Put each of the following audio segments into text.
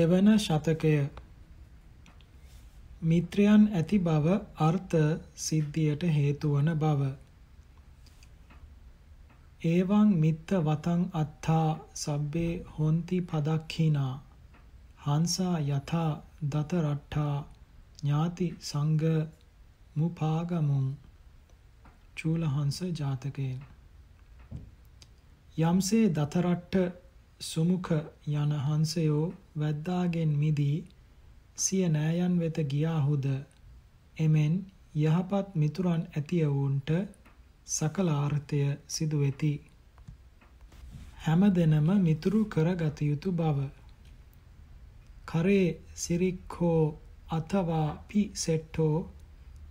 දෙවන ශතකය. මිත්‍රයන් ඇති බව අර්ථ සිද්ධියට හේතු වන බව. ඒවං මිත්ත වතං අත්තා සබ්බේ හොಂತಿ පදක්ඛිනා. හංසා යථා දත රට්ඨා ඥාති සංඝ මුපාගමුං. චූලහංස ජාතකයෙන්. යම්සේ දතරට්ට සුමුඛ යන හංසයෝ වැද්දාගෙන් මිදී සිය නෑයන් වෙත ගියාහුද? එමෙන් යහපත් මිතුරන් ඇතියවුන්ට සකලාර්ථය සිදු වෙති හැම දෙනම මිතුරු කරගත යුතු බව. කරේ සිරික්ඛෝ අතවා පි සෙට්ටෝ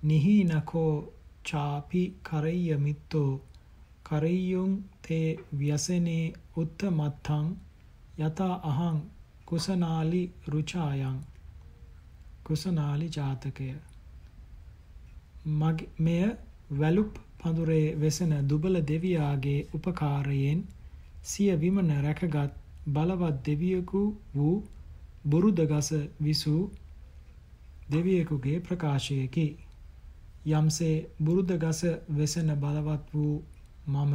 නිහිනකෝ චාපි කරෙය්‍ය මිත්තෝ කරෙය්‍යුං තේ ව්‍යසනේ උත්තමත්තං යතා අහං කුසනාලි රුචායන් කුසනාලි ජාතකය. මෙය වැලුප් පඳුරේ වෙසෙන දුබල දෙවියාගේ උපකාරයෙන් සිය විමන රැකගත් බලවත් දෙවියෙකු වූ බුරුදගස විසූ දෙවියෙකුගේ ප්‍රකාශයකි. යම්සේ බුරුදගස වෙසෙන බලවත් වූ මම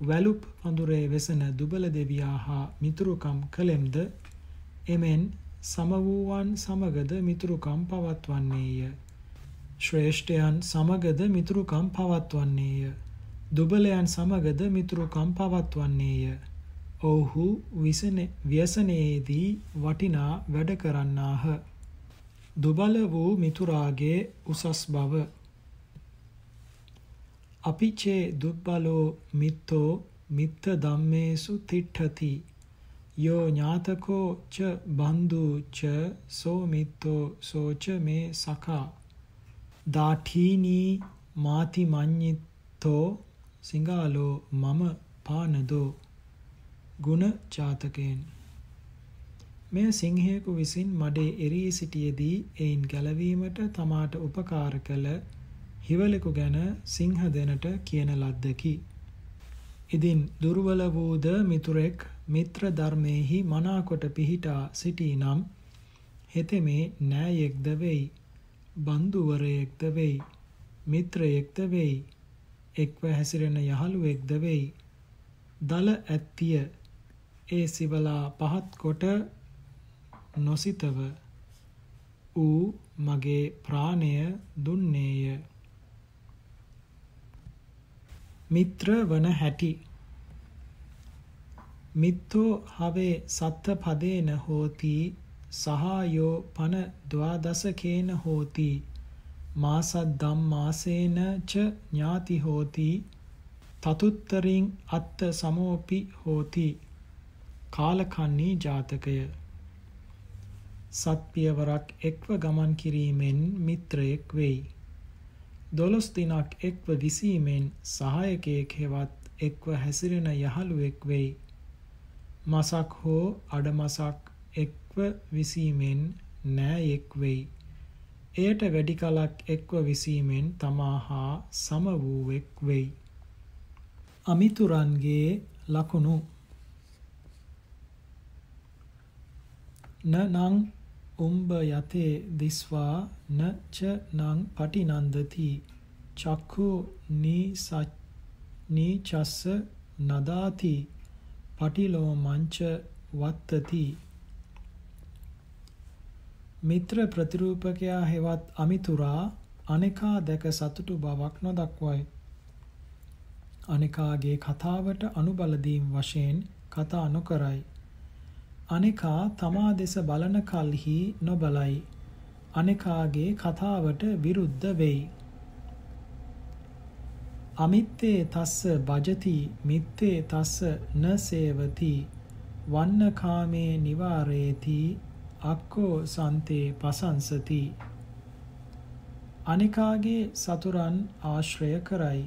වැලුප් පඳුරේ වෙසෙන දුබල දෙවියා හා මිතුරුකම් කළෙම්ද? එමෙන් සම වූවන් සමගද මිතුරුකම් පවත්වන්නේය. ශ්‍රේෂ්ඨයන් සමගද මිතුරුකම් පවත්වන්නේය. දුබලයන් සමගද මිතුරුකම් පවත්වන්නේය. ඔව්හු ව්‍යසනයේදී වටිනා වැඩ කරන්නාහ. දුබල වූ මිතුරාගේ උසස් බව. අපිචේ දුබ්බලෝ මිත්තෝ මිත්ත ධම්මේසු තිට්ඨති. යෝ ඥාතකෝ ච බන්දු ච සෝ මිත්තෝ සෝච මේ සකා දාඨීනී මාති මඤ්ඤිත්තෝ සිංගාලෝ මම පානදෝ ගුණ ජාතකයෙන් මෙය සිංහයෙකු විසින් මඩේ එරී සිටියේදී එයින් ගැලවීමට තමාට උපකාර කළ හිවලෙකු ගැන සිංහ දෙනට කියන ලද්දකි. ඉදින් දුර්වල වූද මිතුරෙක් මිත්‍ර ධර්මයෙහි මනාකොට පිහිටා සිටී නම් හෙතෙමේ නෑයෙක්ද වෙයි බන්දුවරයෙක්ද වෙයි මිත්‍රයෙක්ද වෙයි එක්ව හැසිරෙන යහළුවෙක්ද වෙයි. දල ඇත්තිය ඒ සිවලා පහත් කොට නොසිතව ඌ මගේ ප්‍රාණය දුන්නේය. මිත්‍ර වන හැටි මිත්තෝ හවේ සත්ත පදේන හෝති සහායෝ පන ද්වාදසකේන හෝති මාසද්දම් මාසේන ච ඥාති හෝති තතුත්තරින් අත්ත සමෝපි හෝති කාලකන්නී ජාතකය සත්පියවරක් එක්ව ගමන් කිරීමෙන් මිත්‍රයෙක් වෙයි දොළොස් දිනක් එක්ව විසීමෙන් සහායකයෙක් හෙවත් එක්ව හැසිරෙන යහළුවෙක් වෙයි. මසක් හෝ අඩමසක් එක්ව විසීමෙන් නෑයෙක් වෙයි. එයට වැඩි කලක් එක්ව විසීමෙන් තමා හා සම වූවෙක් වෙයි. අමිතුරන්ගේ ලකුණු නනං උම්බ යතේ දිස්වා න ච නං පටිනන්දති චක්ඛු නීචස්ස නදාති පටිලෝ මංච වත්තති මිත්‍ර ප්‍රතිරූපකයා හෙවත් අමිතුරා අනෙකා දැක සතුටු බවක් නොදක්වයි අනෙකාගේ කතාවට අනුබල දීම් වශයෙන් කතා නොකරයි අනෙකා තමා දෙස බලන කල්හි නොබලයි. අනෙකාගේ කතාවට විරුද්ධ වෙයි. අමිත්තේ තස්ස භජති මිත්තේ තස්ස න සේවති වන්නකාමේ නිවාරේති අක්කෝ සන්තේ පසංසති අනිකාගේ සතුරන් ආශ්‍රය කරයි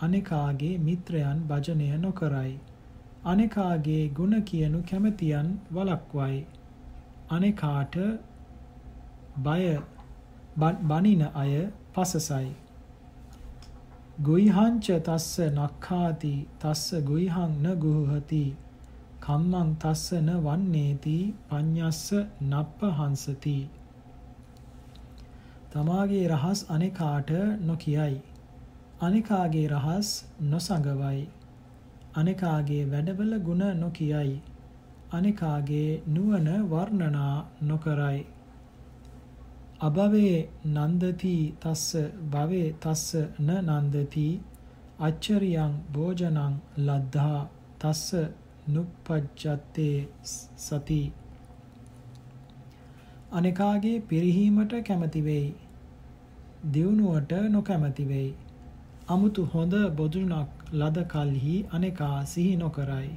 අනිකාගේ මිත්‍රයන් භජනය නොකරයි අනෙකාගේ ಗುಣ කියනු කැමැතියන් වලක්වයි. අනෙකාට බය බනින අය පසසයි. ගොයිහංච තස්ස නක්ඛාති තස්ස ගොයිහං න ගුහති කම්මං තස්සන වන්නේති පඤ්ඤස්ස නප්ප හංසති තමාගේ රහස් අනෙකාට නොකියයි. අනෙකාගේ රහස් නොසඟවයි. අනෙකාගේ වැඩවල ಗುಣ නොකියයි. අනෙකාගේ නුවණ වර්ණනා නොකරයි. අභවේ නන්දති තස්ස භවේ තස්ස න නන්දති අච්චරියං භෝජනං ලද්ධා තස්ස නුප්පජ්ජත්තේ සති. අනෙකාගේ පිරිහීමට කැමති වෙයි. දියුණුවට නොකැමති වෙයි. අමුතු හොඳ බොදුනක් ලද කල්හි අනෙකා සිහි නොකරයි.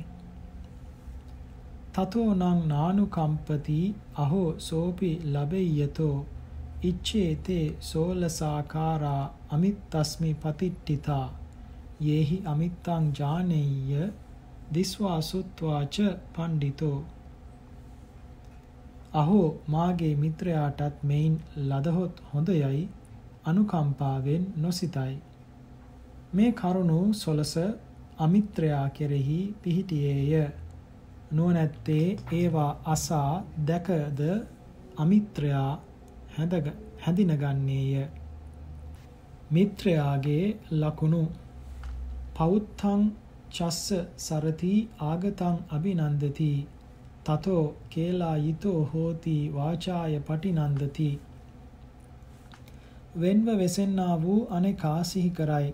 තතෝ නං නානුකම්පති අහෝ සෝපි ලබෙය්‍යතෝ. ඉච්ඡේතේ සෝලසාකාරා අමිත්තස්මි පතිට්ඨිතා යේහි අමිත්තං ජානෙය්‍ය දිස්වා සුත්වාච පණ්ඩිතෝ. අහෝ මාගේ මිත්‍රයාටත් මෙයින් ලදහොත් හොඳයයි අනුකම්පාවෙන් නොසිතයි. මේ කරුණු සොලස අමිත්‍රයා කෙරෙහි පිහිටියේය. නුවණැත්තේ ඒවා අසා දැකද අමිත්‍රයා හැඳිනගන්නේය. මිත්‍රයාගේ ලකුණු. පෞත්තං චස්ස සරති ආගතං අභිනන්දති. තතෝ කේලායිතෝ හෝති වාචාය පටිනන්දති. වෙන්ව වෙසෙන්නා වූ අනෙකා සිහි කරයි.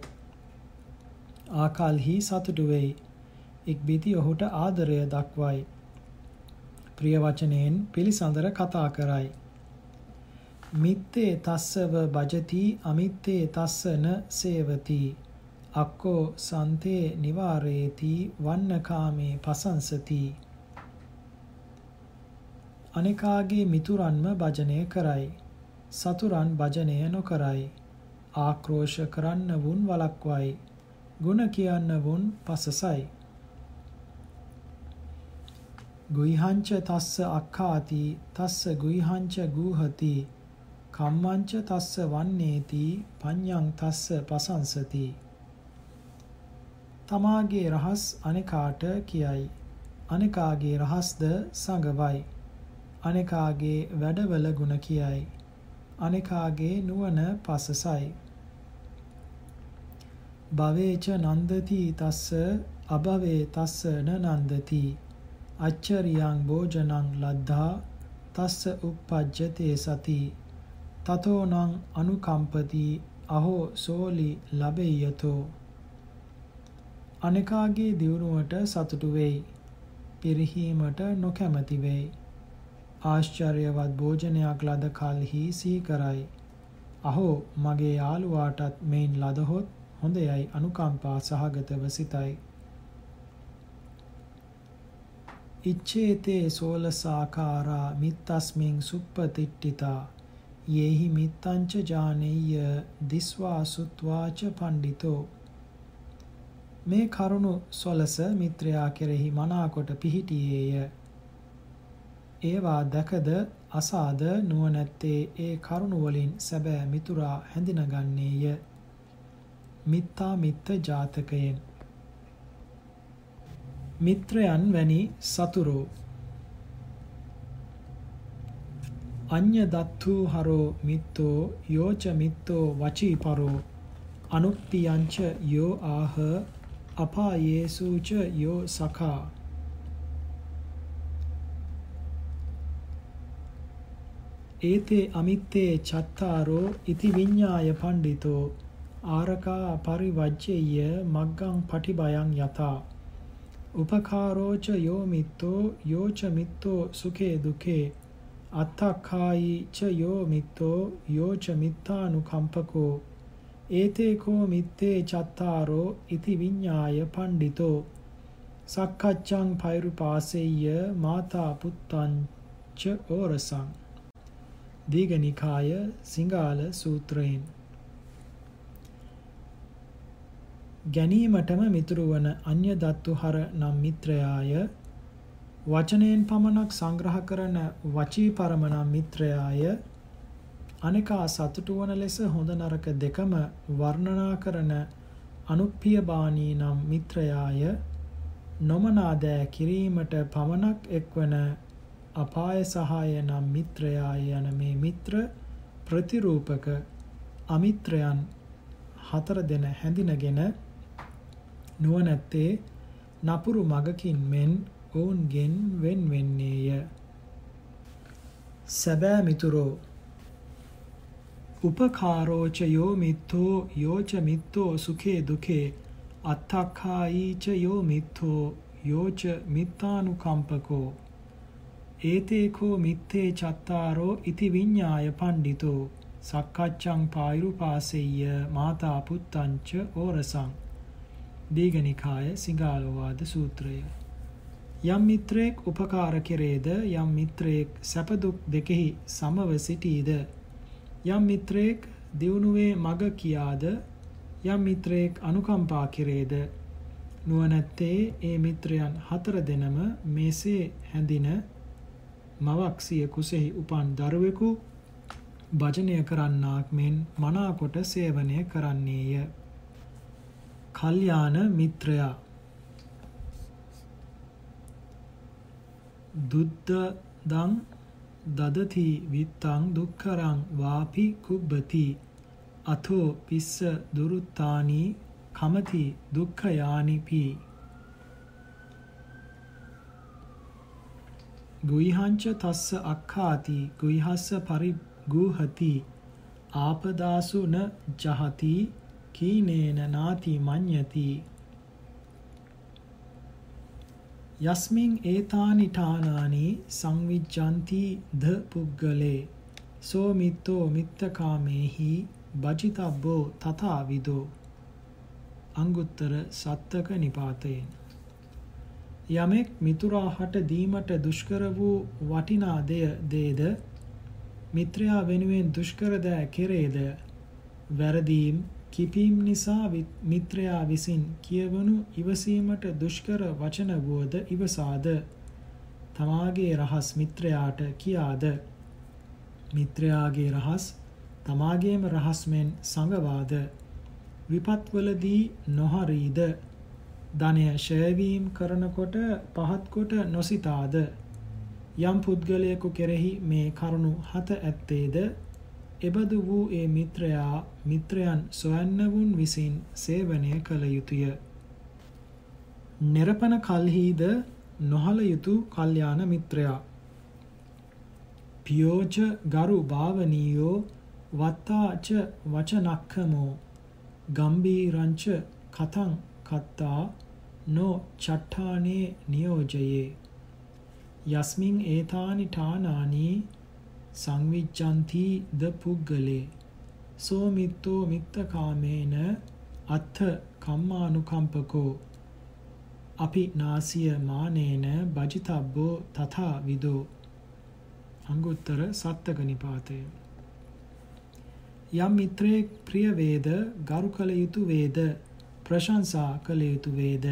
ආකල්හි සතුටු වෙයි. ඉක්බිති ඔහුට ආදරය දක්වයි. ප්‍රිය වචනයෙන් පිළිසඳර කතා කරයි. මිත්තේ තස්සව භජති අමිත්තේ තස්සන සේවති. අක්කෝ සන්තේ නිවාරේති වන්නකාමේ පසංසති. අනිකාගේ මිතුරන්ම භජනය කරයි. සතුරන් භජනය නොකරයි. ආක්‍රෝෂ කරන්න වුන් වලක්වයි ගුණ කියන්න වුන් පසසයි. ගුයිහංච තස්ස අක්ඛාති තස්ස ගුයිහංච ගූහති. කම්මංච තස්ස වන්නේති පඤ්ඤං තස්ස පසංසති. තමාගේ රහස් අනෙකාට කියයි. අනෙකාගේ රහස්ද සංගවයි අනෙකාගේ වැඩවල ಗುಣ කියයි. අනෙකාගේ නුවණ පසසයි. භවේච නන්දති තස්ස අභවේ තස්ස න නන්දති. අච්චරියං භෝජනං ලද්ධා තස්ස uppajjate සති. තතෝනං අනුකම්පති අහෝ සෝලි ලබෙය්‍යතෝ අනෙකාගේ දියුණුවට සතුටු වෙයි. පිරිහීමට නොකැමැති වෙයි. ආශ්චර්යවත් භෝජනයක් ලද කලෙහි සිහි කරයි අහෝ මගේ යාළුවාටත් මෙයින් ලදහොත් හොඳයයි අනුකම්පා සහගතව සිතයි. ඉච්ඡේතේ සෝලසාකාරා මිත්තස්මින් සුප්පතිට්ඨිතා. යේහි මිත්තංච ජානෙය්‍ය දිස්වා සුත්වාච පණ්ඩිතෝ. මේ කරුණු සොලස මිත්‍රයා කෙරෙහි මනාකොට පිහිටියේය. ඒවා දැකද අසාද නුවණැත්තේ ඒ කරුණු වලින් සැබෑ මිතුරා හැඳිනගන්නේය. මිත්තා මිත්ත ජාතකයෙන්. මිත්‍රයන් වැනි සතුරෝ අඤ්ඤ දත්තු හරෝ මිත්තෝ යෝච මිත්තෝ වචී පරෝ අනුප්පියංච යෝ ආහ අපායේසුච යෝ සඛා ඒතේ අමිත්තේ චත්තාරෝ ඉති විඤ්ඤාය පණ්ඩිතෝ ආරකා පරිවජ්ජේය මග්ගං පටිබයං යතා. උපකාරෝච යෝ මිත්තෝ යෝච මිත්තෝ සුඛේ දුකේ අත්තක්ඛායි ච යෝ මිත්තෝ යෝ ච මිත්තානුකම්පකෝ ඒතේ කෝ මිත්තේ චත්තාරෝ ඉති විඤ්ඤාය පණ්ඩිතෝ සක්කච්ඡං පෛරුපාසෙය්‍ය මාතා පුත්තං ච ඕරසං දීඝනිකාය සිංහාල සූත්‍රයෙන් ගැනීමටම මිතුරු වන අන්‍ය දත්තු හර නම් මිත්‍රයාය වචනයෙන් පමණක් සංග්‍රහ කරන වචී පරම නම් මිත්‍රයාය. අනිකා සතුටු වන ලෙස හොඳ නරක දෙකම වර්ණනා කරන අනුප්පිය බාණී නම් මිත්‍රයාය. නොමනා දෑ කිරීමට පමණක් එක්වන අපාය සහාය නම් මිත්‍රයා යන මේ මිත්‍ර ප්‍රතිරූපක අමිත්‍රයන් හතර දෙන හැඳිනගෙන නුවණැත්තේ නපුරු මගකින් මෙන් ඔවුන්ගෙන් වෙන් වෙන්නේය සැබෑ මිතුරෝ උපකාරෝච යෝ මිත්තෝ යෝච මිත්තෝ සුඛේ දුකේ අත්තක්ඛායිච යෝ මිත්තෝ යෝච මිත්තානුකම්පකෝ. ඒතේකෝ මිත්තේ චත්තාරෝ ඉති විඤ්ඤාය පණ්ඩිතෝ. සක්කච්ඡං පායුපාසෙය්‍ය මාතා පුත්තංච ඕරසං. දීඝනිකාය සිගාලෝවාද සූත්‍රය. යම් මිත්‍රයෙක් උපකාර කෙරේද යම් මිත්‍රයෙක් සැප දුක් දෙකෙහි සමව සිටීද? යම් මිත්‍රයෙක් දියුණුවේ මග කියාද? යම් මිත්‍රයෙක් අනුකම්පා කෙරේද? නුවණැත්තේ ඒ මිත්‍රයන් හතර දෙනම මේසේ හැඳින මවක් සිය කුසෙහි උපන් දරුවෙකු භජනය කරන්නාක් මෙන් මනාකොට සේවනය කරන්නේය. කල්යාණ මිත්‍රයා දුද්දදං දදති විත්තං දුක්කරං වාපි කුබ්බති අතෝ පිස්ස දුරුත්තානි කමති දුක්ඛයානිපි ගුයිහංච තස්ස අක්ඛාති ගුයිහස්ස පරිගූහති ආපදාසු න ජහති කීනේන නාති මඤ්ඤති යස්මින් ඒතානි ඨානානි සංවිජ්ජಂತಿ ද පුග්ගලේ සෝ මිත්තෝ මිත්තකාමේහි බජිතබ්බෝ තථා විදෝ අංගුත්තර සත්තක නිපාතයෙන්. යමෙක් මිතුරාහට දීමට දුෂ්කර වූ වටිනා දෙය දේද? මිත්‍රයා වෙනුවෙන් දුෂ්කර දෑ කෙරේද? වැරදීම් කිපීම් නිසා මිත්‍රයා විසින් කියවනු ඉවසීමට දුෂ්කර වචන වුවද ඉවසාද? තමාගේ රහස් මිත්‍රයාට කියාද? මිත්‍රයාගේ රහස් තමාගේම රහස් මෙන් සංගවාද විපත්වලදී නොහරීද? ධනය ෂයවීම් කරනකොට පහත්කොට නොසිතාද? යම් පුද්ගලයෙකු කෙරෙහි මේ කරුණු හත ඇත්තේද? එබඳු වූ ඒ මිත්‍රයා මිත්‍රයන් සොයන්නවුන් විසින් සේවනය කළ යුතුය. නිරපන කල්හිද නොහල යුතු කල්යාණ මිත්‍රයා. පියෝච ගරු භාවනීයෝ වත්තාච වචනක්ඛමෝ ගම්බීරංච කතං කත්තා නෝ චට්ඨානේ නියෝජයේ යස්මින් ඒතානි ඨානානි සංවිජ්ජಂತಿ ද පුග්ගලේ සෝ මිත්තෝ මිත්තකාමේන අත්ථ කම්මානුකම්පකෝ අපි නාසිය මානේන බජිතබ්බෝ තථා විදෝ අංගුත්තර සත්තක නිපාතය. යම් මිත්‍රයෙක් ප්‍රිය වේද ගරු කළ යුතු වේද ප්‍රශංසා කළ යුතු වේද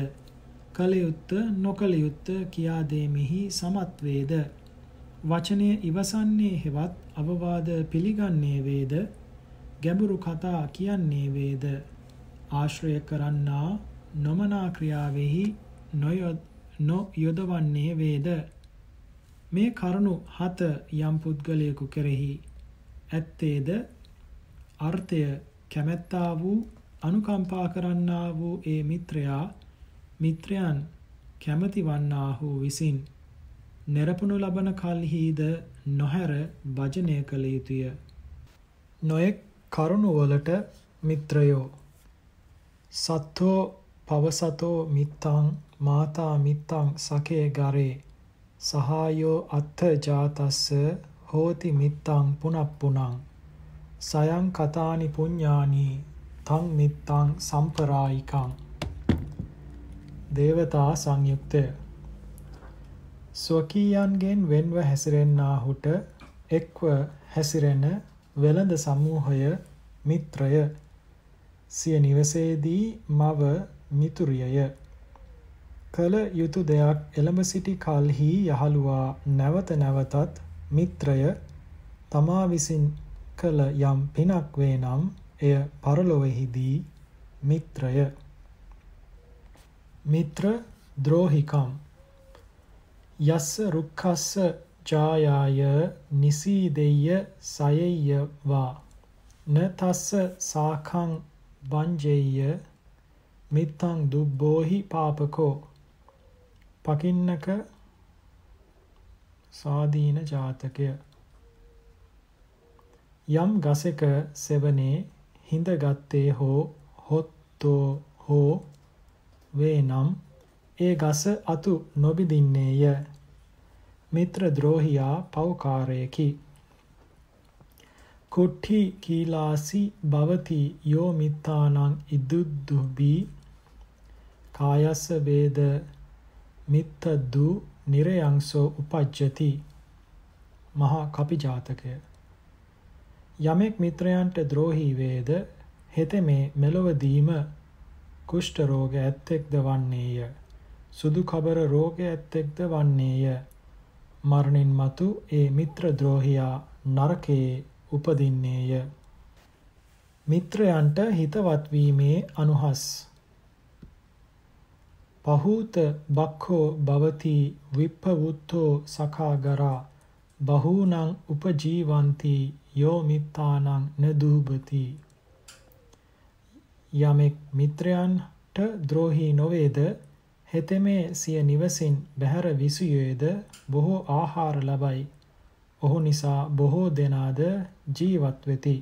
කළ යුත්ත නොකළ යුත්ත කියා දෙමිහි සමත් වේද වචනය ඉවසන්නේ හෙවත් අවවාද පිළිගන්නේ වේද? ගැඹුරු කතා කියන්නේ වේද? ආශ්‍රය කරන්නා නොමනා ක්‍රියාවෙහි නොයොදවන්නේ වේද? මේ කරුණු හත යම් පුද්ගලයෙකු කෙරෙහි ඇත්තේද? අර්ථය කැමැත්තා වූ අනුකම්පා කරන්නා වූ ඒ මිත්‍රයා මිත්‍රයන් කැමති වන්නාහු විසින් නිරපුණු ලබන කල්හිද නොහැර භජනය කළ යුතුය. නොයෙක් කරුණුවලට මිත්‍රයෝ. සත්තෝ පවසතෝ මිත්තං මාතා මිත්තං සකේ ගරේ. සහායෝ අත්ථ ජාතස්ස හෝති මිත්තං පුනප්පුනං. සයං කතානි පුඤ්ඤානි තං මිත්තං සම්පරායිකං. දේවතා සංයුක්තය. ස්වකීයන්ගෙන් වෙන්ව හැසිරෙන්නාහුට එක්ව හැසිරෙන වෙළඳ සමූහය මිත්‍රය. සිය නිවසේදී මව මිතුරියය. කල යුතු දෙයක් එළඹ සිටි කල්හි යහළුවා නැවත නැවතත් මිත්‍රය තමා විසින් කළ යම් පිනක් වේ නම් එය පරලොවෙහිදී මිත්‍රය. මිත්‍ර ද්‍රෝහිකම්. යස්ස රුක්ඛස්ස ජායාය නිසීදෙය්‍ය සයෙය්‍ය වා න තස්ස සාඛං වංජෙය්‍ය මිත්තං දුබ්බෝහි පාපකෝ. පකින්නක සාදීන ජාතකය. යම් ගසක සෙවනේ හිඳගත්තේ හෝ හොත්තෝ හෝ වේනම් ඒ ගස අතු නොබිදින්නේය මිත්‍ර ද්‍රෝහියා පෞකාරයකි කුට්ටි කීලාසි භවති යෝ මිත්තානං ඉදුද්දුබි කායස්ස වේද මිත්තද්දු නිරයංසෝ උපජ්ජති. මහා කපි ජාතකය යමෙක් මිත්‍රයන්ට ද්‍රෝහී වේද හෙතෙමේ මෙලොවදීම කුෂ්ඨ රෝග ඇත්තෙක්ද වන්නේය. සුදු කබර රෝග ඇත්තෙක්ද වන්නේය. මරණින් මතු ඒ මිත්‍ර ද්‍රෝහියා නරකයේ උපදින්නේය. මිත්‍රයන්ට හිතවත් වීමේ අනුහස් පහූත බක්ඛෝ භවති විප්පවුත්තෝ සඛාගරා බහූනං උපජීවಂತಿ යෝ මිත්තානං නදුබති යමෙක් මිත්‍රයන්ට ද්‍රෝහී නොවේද හෙතෙමේ සිය නිවසින් බැහැර විසුයේද බොහෝ ආහාර ලබයි. ඔහු නිසා බොහෝ දෙනාද ජීවත් වෙති.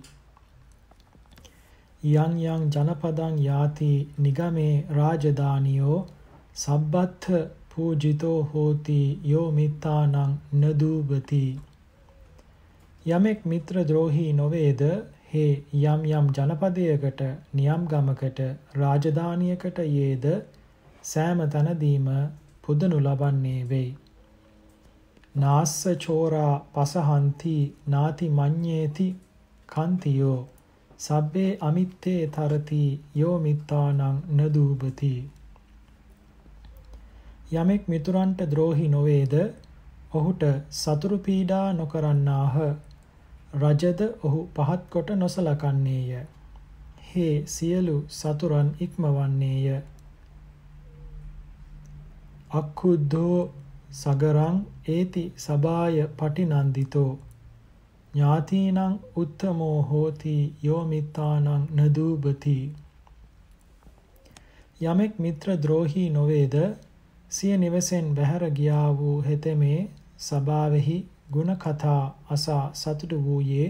යං යං ජනපදං යාති නිගමේ රාජධානියෝ සබ්බත්ථ පූජිතෝ හෝති යෝ මිත්තානං නදූබති යමෙක් මිත්‍ර ද්‍රෝහී නොවේද හේ යම් යම් ජනපදයකට නියම් ගමකට රාජධානියකට යේද සෑම තනදීම පුදනු ලබන්නේ වෙයි. නාස්ස චෝරා පසහන්ති නාති මඤ්ඤේති කන්තියෝ සබ්බේ අමිත්තේ තරති යෝ මිත්තානං නදූපති යමෙක් මිතුරන්ට ද්‍රෝහි නොවේද ඔහුට සතුරු පීඩා නොකරන්නාහ රජද ඔහු පහත් කොට නොසලකන්නේය. හේ සියලු සතුරන් ඉක්මවන්නේය. අක්ඛුද්ධෝ සගරං ඒති සබාය පටිනන්දිතෝ ඥාතීනං උත්තමෝ හෝති යෝ මිත්තානං නදූපති යමෙක් මිත්‍ර ද්‍රෝහී නොවේද සිය නිවසෙන් බැහැර ගියා වූ හෙතෙමේ සභාවෙහි ගුණ කතා අසා සතුටු වූයේ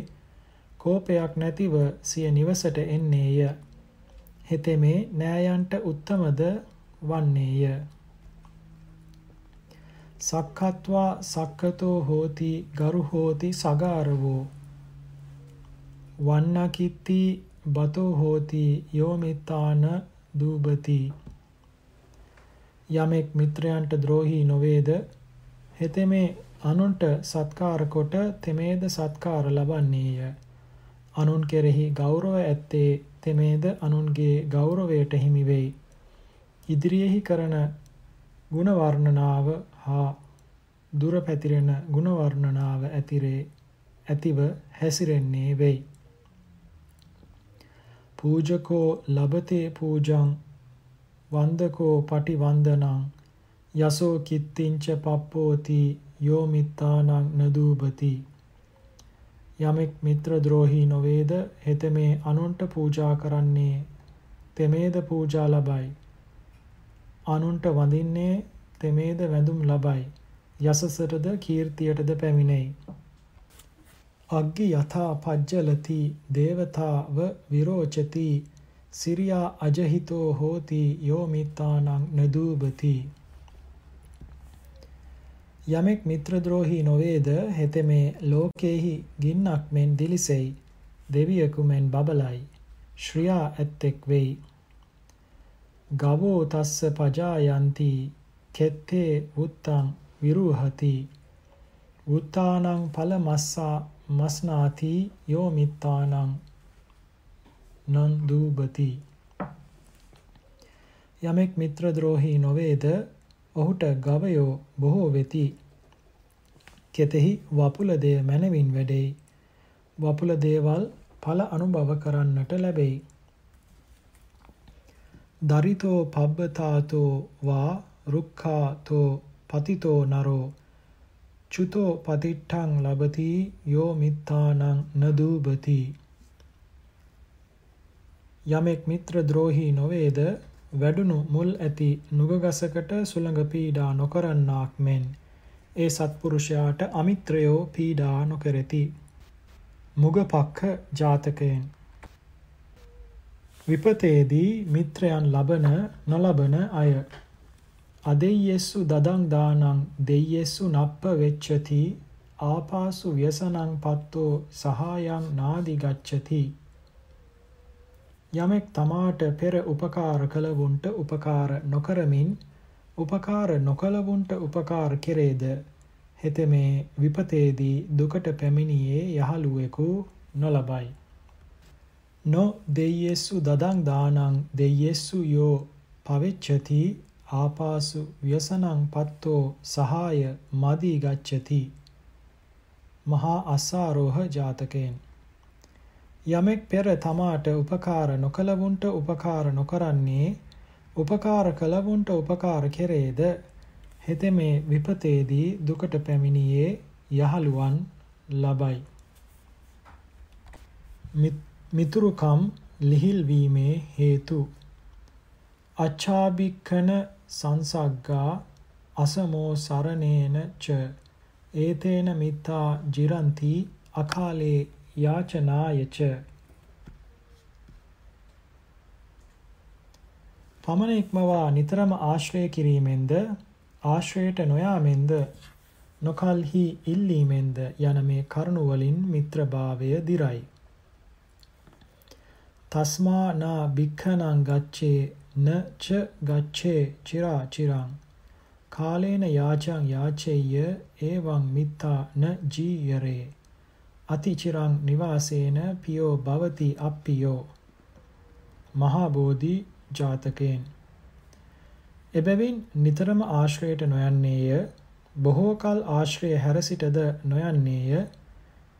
කෝපයක් නැතිව සිය නිවසට එන්නේය. හෙතෙමේ නෑයන්ට උත්තමද වන්නේය. සක්කත්වා සක්කතෝ හෝති ගරු හෝති සගාරවෝ වන්නකිත්ති බතෝ හෝති යෝමිත්තාන දූබති යමෙක් මිත්‍රයන්ට ද්‍රෝහී නොවේද හෙතෙමේ අනුන්ට සත්කාර කොට තෙමේද සත්කාර ලබන්නේය. අනුන් කෙරෙහි ගෞරව ඇත්තේ තෙමේද අනුන්ගේ ගෞරවයට හිමි වෙයි. ඉදිරියෙහි කරන ගුණ වර්ණනාව හා දුර පැතිරෙන ගුණ වර්ණනාව ඇතිරේ ඇතිව හැසිරෙන්නේ වෙයි. පූජකෝ ලබතේ පූජං වන්දකෝ පටිවන්දනං යසෝ කිත්තිංච පප්පෝති යෝ මිත්තානං නදූපති යමෙක් මිත්‍ර ද්‍රෝහී නොවේද හෙතෙමේ අනුන්ට පූජා කරන්නේ තෙමේද පූජා ලබයි අනුන්ට වඳින්නේ තෙමේද වැඳුම් ලබයි. යසසටද කීර්තියටද පැමිණෙයි. අග්ගි යථා පජ්ජලති දේවතාව විරෝචති. සිරියා අජහිතෝ හෝති යෝ මිත්තානං නදූපති යමෙක් මිත්‍රද්‍රෝහී නොවේද හෙතෙමේ ලෝකේහි ගින්නක් මෙන් දිලිසෙයි. දෙවියෙකු මෙන් බබලයි. ශ්‍රියා ඇත්තෙක් වෙයි. ගවෝ තස්ස පජායන්ති කෙත්තේ උත්තං විරුහති උත්තානං ඵලමස්සා මස්නාති යෝ මිත්තානං නන්දුබති යමෙක් මිත්‍රද්‍රෝහී නොවේද ඔහුට ගවයෝ බොහෝ වෙති. කෙතෙහි වපුල දෙය මනවින් වැඩෙයි. වපුල දේවල් ඵල අනුභව කරන්නට ලැබෙයි. දරිතෝ පබ්බතාතෝ වා රුක්ඛාතෝ පතිතෝ නරෝ චුතෝ පතිට්ඨං ලබති යෝ මිත්තානං නදූබති යමෙක් මිත්‍ර ද්‍රෝහී නොවේද? වැඩුණු මුල් ඇති නුගගසකට සුළඟ පීඩා නොකරන්නාක් මෙන්. ඒ සත්පුරුෂයාට අමිත්‍රයෝ පීඩා නොකරති. මුගපක්ඛ ජාතකයෙන්. විපතේදී මිත්‍රයන් ලබන නොලබන අය. අදෙය්‍යස්සු දදං දානං දෙය්‍යස්සු නප්ප වෙච්චති ආපාසු ව්‍යසනං පත්තෝ සහායං නාදි ගච්ඡති. යමෙක් තමාට පෙර උපකාර කළවුන්ට උපකාර නොකරමින් උපකාර නොකළවුන්ට උපකාර කෙරේද? හෙතෙමේ විපතේදී දුකට පැමිණියේ යහළුවෙකු නොලබයි. නො දෙය්‍යස්සු දදං දානං දෙය්‍යස්සු යෝ පවෙච්චති ආපාසු ව්‍යසනං පත්තෝ සහාය මදී ගච්ඡති. මහා අස්සාරෝහ ජාතකයෙන්. යමෙක් පෙර තමාට උපකාර නොකලවුන්ට උපකාර නොකරන්නේ උපකාර කලවුන්ට උපකාර කෙරේද? හෙතෙමේ විපතේදී දුකට පැමිණියේ යහළුවන් ලබයි. මිතුරුකම් ලිහිල් වීමේ හේතු. අච්ඡාබික්කන සංසග්ගා අසමෝ සරණේන ච ඒතේන මිත්තා ජිරಂತಿ අකාලේ යාචනායච පමණ ඉක්මවා නිතරම ආශ්‍රය කිරීමෙන්ද ආශ්‍රයට නොයාමෙන්ද නොකල්හි ඉල්ලීමෙන්ද යන මේ කරුණ වලින් මිත්‍රභාවය දිරයි. තස්මා නා භික්ඛනං ගච්ඡේ න ච ගච්ඡේ චිරා චිරං කාලේන යාචං යාචෙය්‍ය එවං මිත්තා න ජීයරේ අතිචිරං නිවාසේන පියෝ භවති අප්පියෝ මහා බෝධි ජාතකයෙන් එබැවින් නිතරම ආශ්‍රයයට නොයන්නේය බොහෝ කල ආශ්‍රය හැර සිටද නොයන්නේය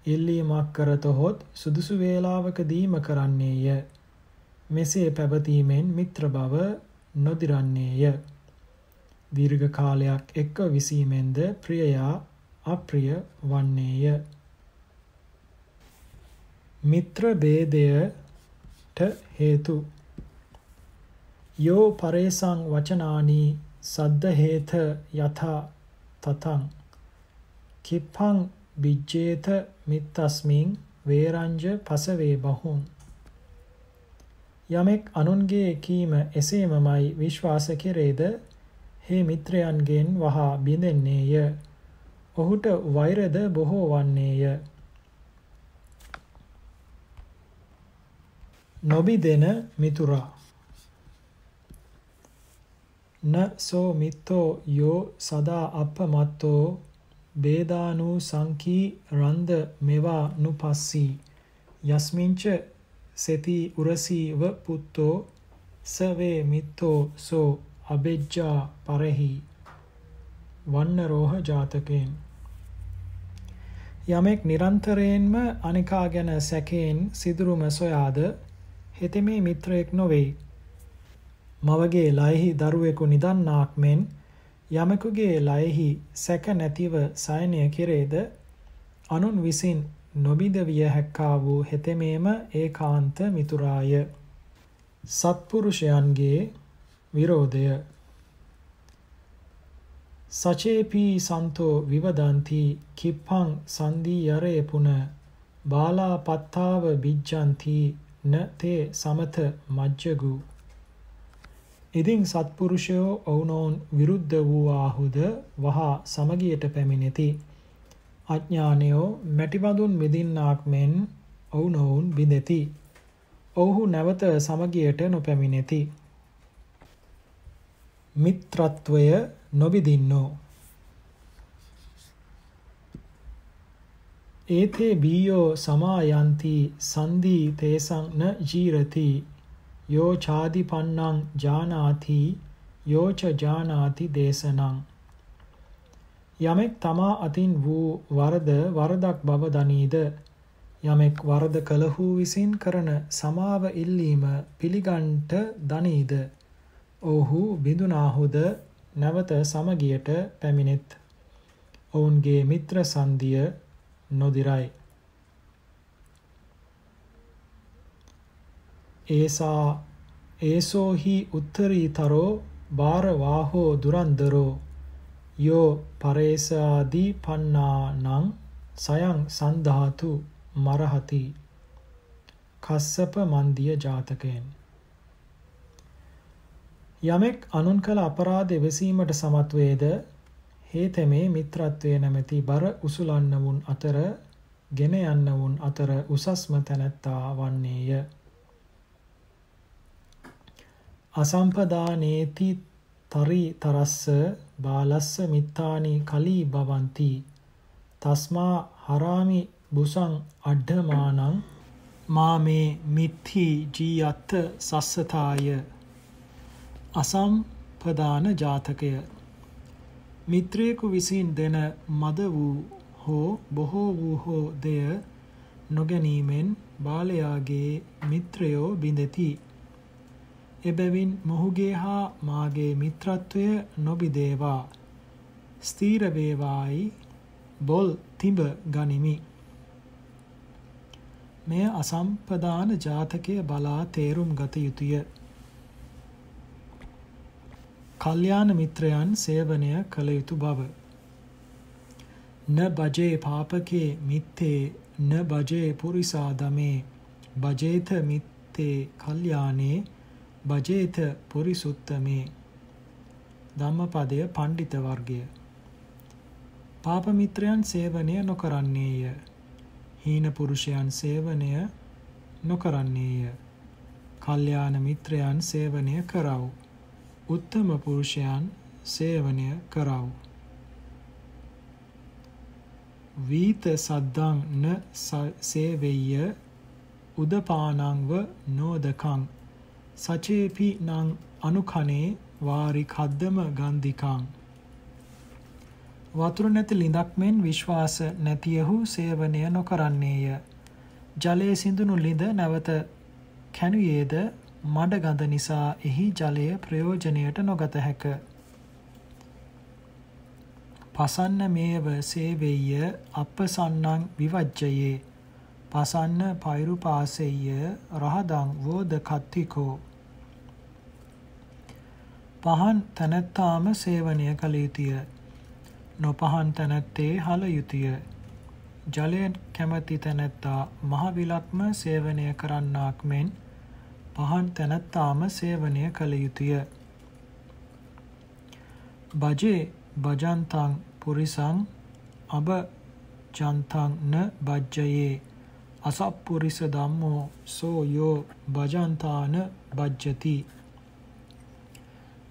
ඉල්ලීමක් කරතොත් සුදුසු වේලාවක දීම කරන්නේය මෙසේ පැවතීමෙන් මිත්‍ර බව නොදිරන්නේය. දීර්ඝ කාලයක් එක්ව විසීමෙන්ද ප්‍රියයා අප්‍රිය වන්නේය. මිත්‍ර ભેදයට හේතු යෝ පරේසං වචනානි සද්ද හේත යථා තතං කිප්පං විජ්ජේත මිත්තස්මින් වේරංජ පසවේ බහුං යමෙක් අනුන්ගේ කීම එසේමමයි විශ්වාස කෙරේද හේ මිත්‍රයන්ගෙන් වහා බිඳෙන්නේය. ඔහුට වෛරද බොහෝ වන්නේය. නොබිදෙන මිතුරා න සෝ මිත්තෝ යෝ සදා අපමත්තෝ බේදානු සංකී රන්ද මෙවා නුපස්සී යස්මින්ච සෙති උරසීව පුත්තෝ සවේ මිත්තෝ සෝ අබෙජ්ජා පරෙහි වන්නරෝහ ජාතකයෙන් යමෙක් නිරන්තරයෙන්ම අනිකා ගැන සැකයෙන් සිදුරුම සොයාද හෙතෙමේ මිත්‍රයෙක් නොවේ. මවගේ ලයෙහි දරුවෙකු නිදන්නාක් මෙන් යමෙකුගේ ලයෙහි සැක නැතිව සයනය කෙරේද අනුන් විසින් නොබිද විය හැක්කා වූ හෙතෙමේම ඒකාන්ත මිතුරාය. සත්පුරුෂයන්ගේ විරෝධය. සචේපී සන්තෝ විවදන්ති කිප්පං සන්දී යරේ පුන බාලා පත්තාව බිජ්ජන්ති න තේ සමත මජ්ජගු. ඉදින් සත්පුරුෂයෝ ඔවුනොවුන් විරුද්ධ වූ ආහුද වහා සමගියට පැමිණෙති. අඥානයෝ මැටිවඳුන් විදින්නාක් මෙන් ඔවුනොවුන් බිඳෙති. ඔවුහු නැවත සමගියට නොපැමිණෙති. මිත්‍රත්වය නොබිදින්නෝ. ඒතේ බීයෝ සමායන්ති සන්දී තේසං න ජීරති යෝ ඡාදිපන්නං ජානාති යෝච ජානාති දේශනං යමෙක් තමා අතින් වූ වරද වරදක් බව දනීද යමෙක් වරද කළහු විසින් කරන සමාව ඉල්ලීම පිළිගන්ට දනීද ඔහු බිඳුනාහුද නැවත සමගියට පැමිණෙත්. ඔවුන්ගේ මිත්‍ර සන්ධිය නොදිරයි. ඒසා ඒසෝහි උත්තරීතරෝ බාරවාහෝ දුරන්දරෝ යෝ පරේසාදී පන්නානං සයං සන්ධාතු මරහති. කස්සප මන්දිය ජාතකයෙන්. යමෙක් අනුන් කළ අපරාධ එවසීමට සමත් වේද? හේතෙමේ මිත්‍රත්වයේ නැමැති බර උසුලන්නවුන් අතර ගෙන යන්නවුන් අතර උසස්ම තැනැත්තා වන්නේය. අසම්පදානේති තරි තරස්ස බාලස්ස මිත්තානි කලී බවಂತಿ තස්මා හරාමි බුසං අඩ්ඩමානං මාමේ මිත්ථි ජීයත්ත සස්සතාය අසම්පදාන ජාතකය. මිත්‍රයෙකු විසින් දෙන මද වූ හෝ බොහෝ වූ හෝ දෙය නොගැනීමෙන් බාලයාගේ මිත්‍රයෝ බිඳෙති. එබැවින් මොහුගේ හා මාගේ මිත්‍රත්වය නොබිදේවා ස්ථීර වේවායි බොල් තිඹ ගනිමි මෙය අසම්පදාන ජාතකය බලා තේරුම් ගත යුතුය. කල්යාණ මිත්‍රයන් සේවනය කළ යුතු බව. න බජේ පාපකේ මිත්තේ න බජේ පුරිසා දමේ බජේත මිත්තේ කල්යාණේ බජේත පුරිසුත්තමේ ධම්මපදය පණ්ඩිත වර්ගය පාප මිත්‍රයන් සේවනය නොකරන්නේය හීන පුරුෂයන් සේවනය නොකරන්නේය. කල්යාණ මිත්‍රයන් සේවනය කරව. උත්තම පුරුෂයන් සේවනය කරව. වීත සද්දං න සේවෙය්‍ය උදපානංව නෝදකං සචේපි නං අනුකනේ වාරි කද්දම ගන්ධිකං වතුර නැති ලිඳක් මෙන් විශ්වාස නැතියහු සේවනය නොකරන්නේය. ජලයේ සිඳුණු ලිඳ නැවත කැණුයේද මඩ ගඳ නිසා එහි ජලය ප්‍රයෝජනයට නොගත හැක. පසන්න මේව සේවෙය්‍ය අපසන්නං විවජ්ජයේ පසන්න පෛරුපාසෙය්‍ය රහදං වෝද කත්තිකෝ පහන් තැනැත්තාම සේවනය කළ යුතුය නොපහන් තැනැත්තේ හල යුතුය. ජලය කැමැති තැනැත්තා මහ විලක්ම සේවනය කරන්නාක් මෙන් පහන් තැනැත්තාම සේවනය කළ යුතුය. බජේ බජන්තං පුරිසං අබ ජන්තං න බජ්ජයේ අසප්පුරිස ධම්මෝ සෝ යෝ භජන්තාන භජ්ජති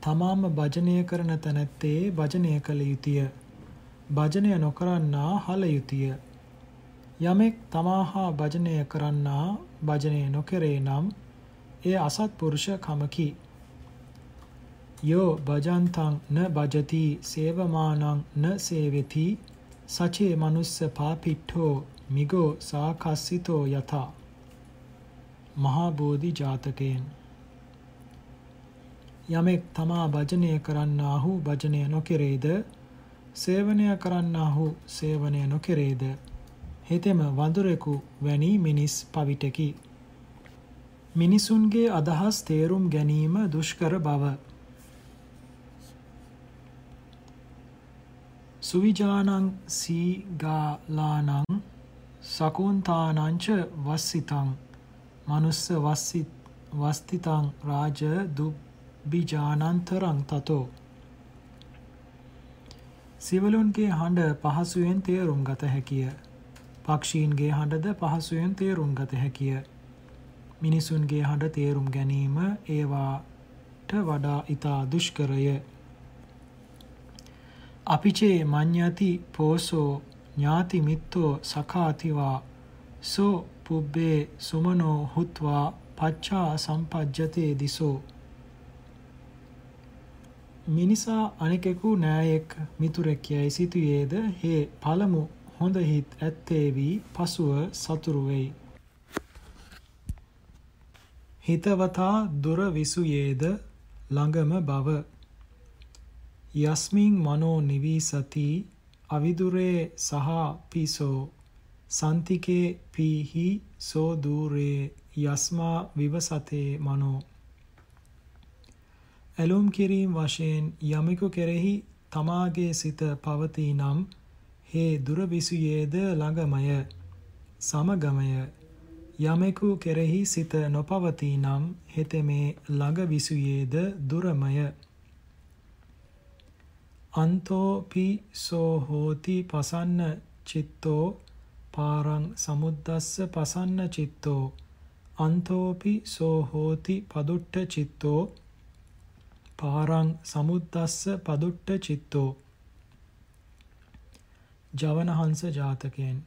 තමාම භජනය කරන තැනැත්තේ භජනය කළ යුතුය භජනය නොකරන්නා හල යුතුය. යමෙක් තමා හා භජනය කරන්නා භජනය නොකරේ නම් එය අසත්පුරුෂ කමකි. යෝ භජන්තං න භජති සේවමානං න සේවෙති සචේ මනුස්ස පාපිට්ඨෝ මිගෝ සාකස්සිතෝ යතා මහා බෝධි ජාතකයෙන් යමෙක් තමා භජනය කරන්නාහු භජනය නොකෙරේද සේවනය කරන්නාහු සේවනය නොකෙරේද හෙතෙම වඳුරෙකු වැනි මිනිස් පවිටකි. මිනිසුන්ගේ අදහස් තේරුම් ගැනීම දුෂ්කර බව. සුවිජානං සීගාලානං සකුන්තානංච වස්සිතං මනුස්ස වස්තිතං රාජ දුබ්බිජානන්තරං තතෝ සිවලුන්ගේ හඬ පහසුවෙන් තේරුම් ගත හැකිය. පක්ෂීන්ගේ හඬද පහසුවෙන් තේරුම් ගත හැකිය. මිනිසුන්ගේ හඬ තේරුම් ගැනීම ඒවාට වඩා ඊතා දුෂ්කරය. අපිචේ මඤ්ඤති පෝසෝ ඥාති මිත්තෝ සඛාතිවා සෝ පුබ්බේ සුමනෝ හුත්වා පච්චා සම්පජ්ජතේ දිසෝ මිනිසා අනෙකෙකු නෑයෙක් මිතුරෙක් යැයි සිතුයේද හේ පළමු හොඳ හිත් ඇත්තේ වී පසුව සතුරු වෙයි. හිතවතා දුර විසුයේද ළඟම බව. යස්මින් මනෝ නිවිසති අවිදුරේ සහ පිසෝ සන්තිකේ පීහි සෝ දූරේ යස්මා විවසතේ මනෝ. ඇලුම් කිරීම වශයෙන් යමෙකු කෙරෙහි තමාගේ සිත පවතී නම් හේ දුර විසුයේද ළඟමය සමගමය. යමෙකු කෙරෙහි සිත නොපවතී නම් හෙතෙමේ ළඟ විසුයේද දුරමය. අන්තෝපි සෝ හෝති පසන්න චිත්තෝ පාරං සමුද්දස්ස පසන්න චිත්තෝ අන්තෝපි සෝ හෝති පදුට්ට චිත්තෝ පාරං සමුද්දස්ස පදුට්ට චිත්තෝ ජවනහංස ජාතකයෙන්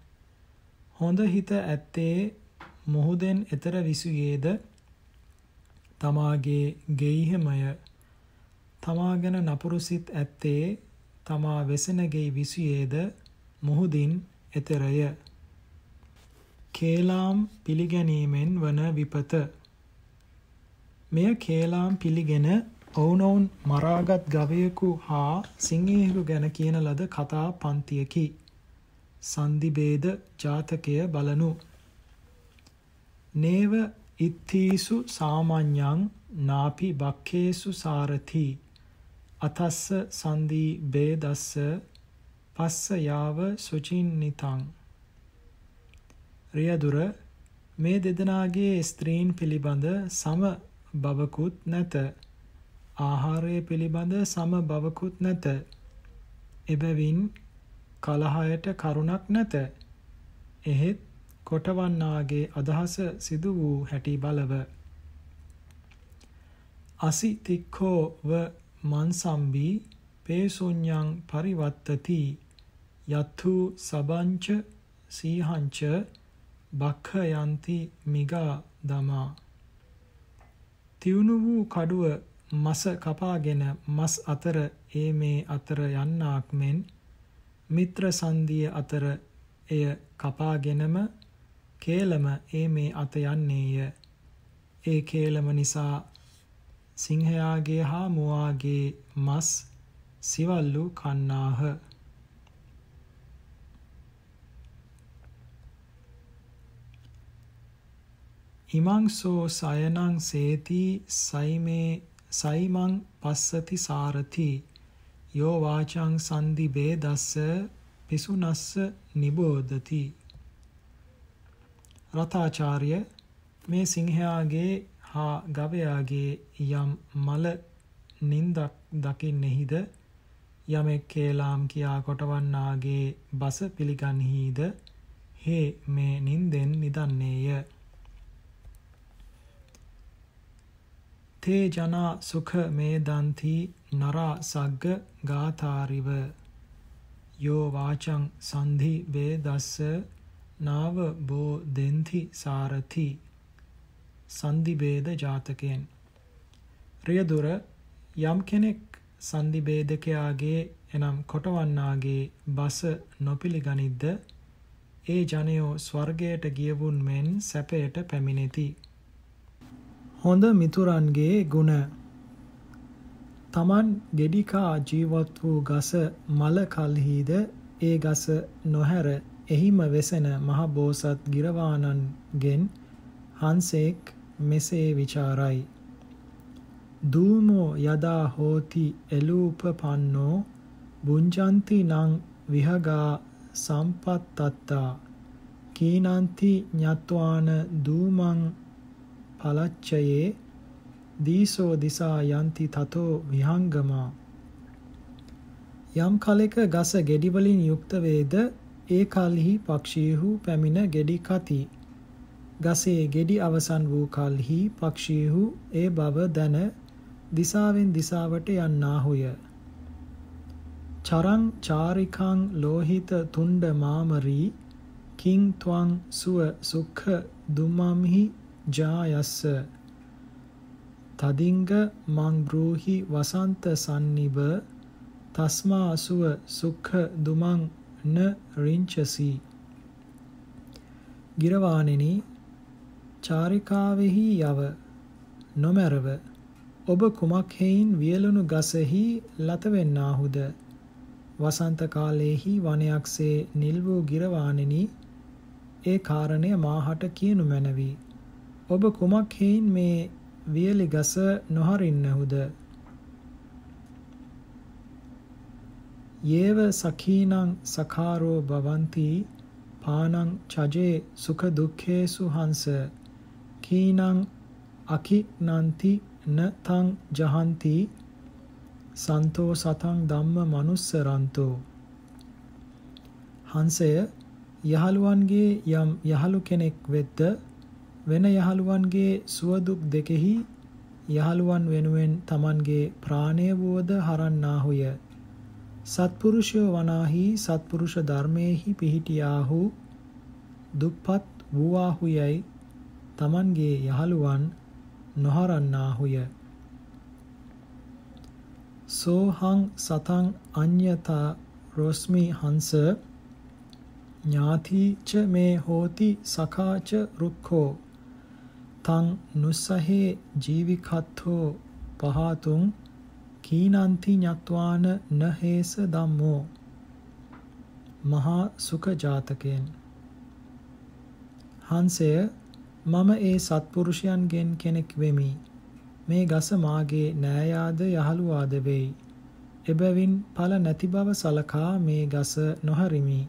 හොඳ හිත ඇත්තේ මුහුදෙන් එතර විසුයේද තමාගේ ගෙයිහමය තමා ගැන නපුරු සිත් ඇත්තේ තමා වෙසෙන ගෙයි විසුයේද මුහුදින් එතරය කේලාම් පිළිගැනීමෙන් වන විපත මෙය කේලාම් පිළිගෙන ඔවුනොවුන් මරාගත් ගවයෙකු හා සිංහයකු ගැන කියන ලද කතා පන්තියකි. සන්දිබේද ජාතකය බලනු. නේව ඉත්තිසු සාමඤ්ඤං නාපි බක්කේසු සාරති අතස්ස සන්දී බේදස්ස පස්ස යාව සුචින්නිතං. රියදුර මේ දෙදෙනාගේ ස්ත්‍රීන් පිළිබඳ සම බවකුත් නැත. ආහාරය පිළිබඳ සම බවකුත් නැත. එබැවින් කලහයට කරුණක් නැත. එහෙත් කොටවන්නාගේ අදහස සිදු වූ හැටි බලව. අසිතික්ඛෝ ව මන්සම්බි පේසුඤ්ඤං පරිවත්තති යත්තු සබංච සීහංච බක්ඛයන්ති මිගා දමා තියුණු වූ කඩුව මස කපාගෙන මස් අතර ඒ මේ අතර යන්නාක් මෙන් මිත්‍ර සංදිය අතර එය කපාගෙනම කේලම ඒ මේ අත යන්නේය. ඒ කේලම නිසා සිංහයාගේ හා මුවාගේ මස් සිවල්ලු කන්නාහ. ඉමංසෝ සයනං සේති සයිමේ සයිමං පස්සති සාරති යෝ වාචං සන්දි බේදස්ස පිසුනස්ස නිබෝධති රතාචාර්ය මේ සිංහයාගේ හා ගවයාගේ යම් මල නින්දක් දකින්නෙහිද? යමෙක් කේලාම් කියා කොටවන්නාගේ බස පිළිගන්හිද? හේ මේ නින්දෙන් නිදන්නේය. තේ ජනා සුඛ මේදන්ති නරා සග්ග ගාථාරිව. යෝ වාචං සන්ධි වේදස්ස නාව බෝ දෙන්ති සාරති. සන්ධිභේද ජාතකයෙන්. රියදුර යම් කෙනෙක් සන්ධිභේදකයාගේ එනම් කොටවන්නාගේ බස නොපිළිගනිද්ද ඒ ජනයෝ ස්වර්ගයට ගියවුන් මෙන් සැපයට පැමිණෙති. හොඳ මිතුරන්ගේ ගුණ. තමන් ගෙඩිකා ජීවත් වූ ගස මල කල්හිද ඒ ගස නොහැර එහිම වෙසෙන මහ බෝසත් ගිරවාණන්ගෙන් හංසෙක් මෙසේ ਵਿਚාරයි දූමෝ යදා හෝති එලූපපන්නෝ බුංජන්ති නං විහගා සම්පත්තත්තා. කීනන්ති ඤත්වාන දූමං පලච්චයේ දීසෝ දිසා යන්ති තතෝ විහංගමා. යම් කලෙක ගස ගෙඩි වලින් යුක්ත වේද? ඒ කල්හි පක්ෂීහු පැමිණ ගෙඩි කති ගසේ ගෙඩි අවසන් වූ කල්හි පක්ෂීහු ඒ බව දැන දිසාවෙන් දිසාවට යන්නාහුය. චරං චාරිකං ලෝහිත තුණ්ඩ මාමරී කිං ත්වං සුව සුඛ දුමම්හි ජායස්ස. තදිංග මං බ්‍රූහි වසන්ත සන්නිබ තස්මා අසුව සුක්ඛ දුමං න රිංචසි. ගිරවාණෙනි චාරිකාවෙහි යව නොමැරව ඔබ කුමක් හේයින් වියලුණු ගසෙහි ලතවෙන්නාහුද වසන්ත කාලයේහි වනයක්සේ නිල් වූ ගිරවාණෙනි ඒ කාරණය මාහට කියනු මැනවි. ඔබ කුමක් හේයින් මේ වියලි ගස නොහරින්නහුද? යේව සඛීනං සඛාරෝ භවಂತಿ පානං චජේ සුඛ දුක්ඛේසු හංස। කීනං අකිනන්ති න තං ජහන්ති සන්තෝ සතං ධම්ම මනුස්සරන්තෝ හංසය යහළුවන්ගේ යම් යහළු කෙනෙක් වෙද්ද වෙන යහළුවන්ගේ සුවදුක් දෙකෙහි යහළුවන් වෙනුවෙන් Tamanගේ ප්‍රාණය වුවද හරන්නාහුය. සත්පුරුෂයෝ වනාහි සත්පුරුෂ ධර්මයේහි පිහිටියාහු දුප්පත් වූවාහුයයි Tamanගේ යහළුවන් නොහරන්නාහුය. සෝහං සතං අඤ්‍යතා රොස්මි හංස ඥාතිච මේ හෝති සකාච රුක්ඛෝ තං නුස්සහේ ජීවිකත්ථෝ පහතුං කීනන්ති ඤත්වාන නහේස ධම්මෝ මහා සුඛ ජාතකයෙන්. හංසය මම ඒ සත්පුරුෂයන්ගෙන් කෙනෙක් වෙමි. මේ ගස මාගේ නෑයාද යහළුවාද වෙයි. එබැවින් ඵල නැති බව සලකා මේ ගස නොහරිමි.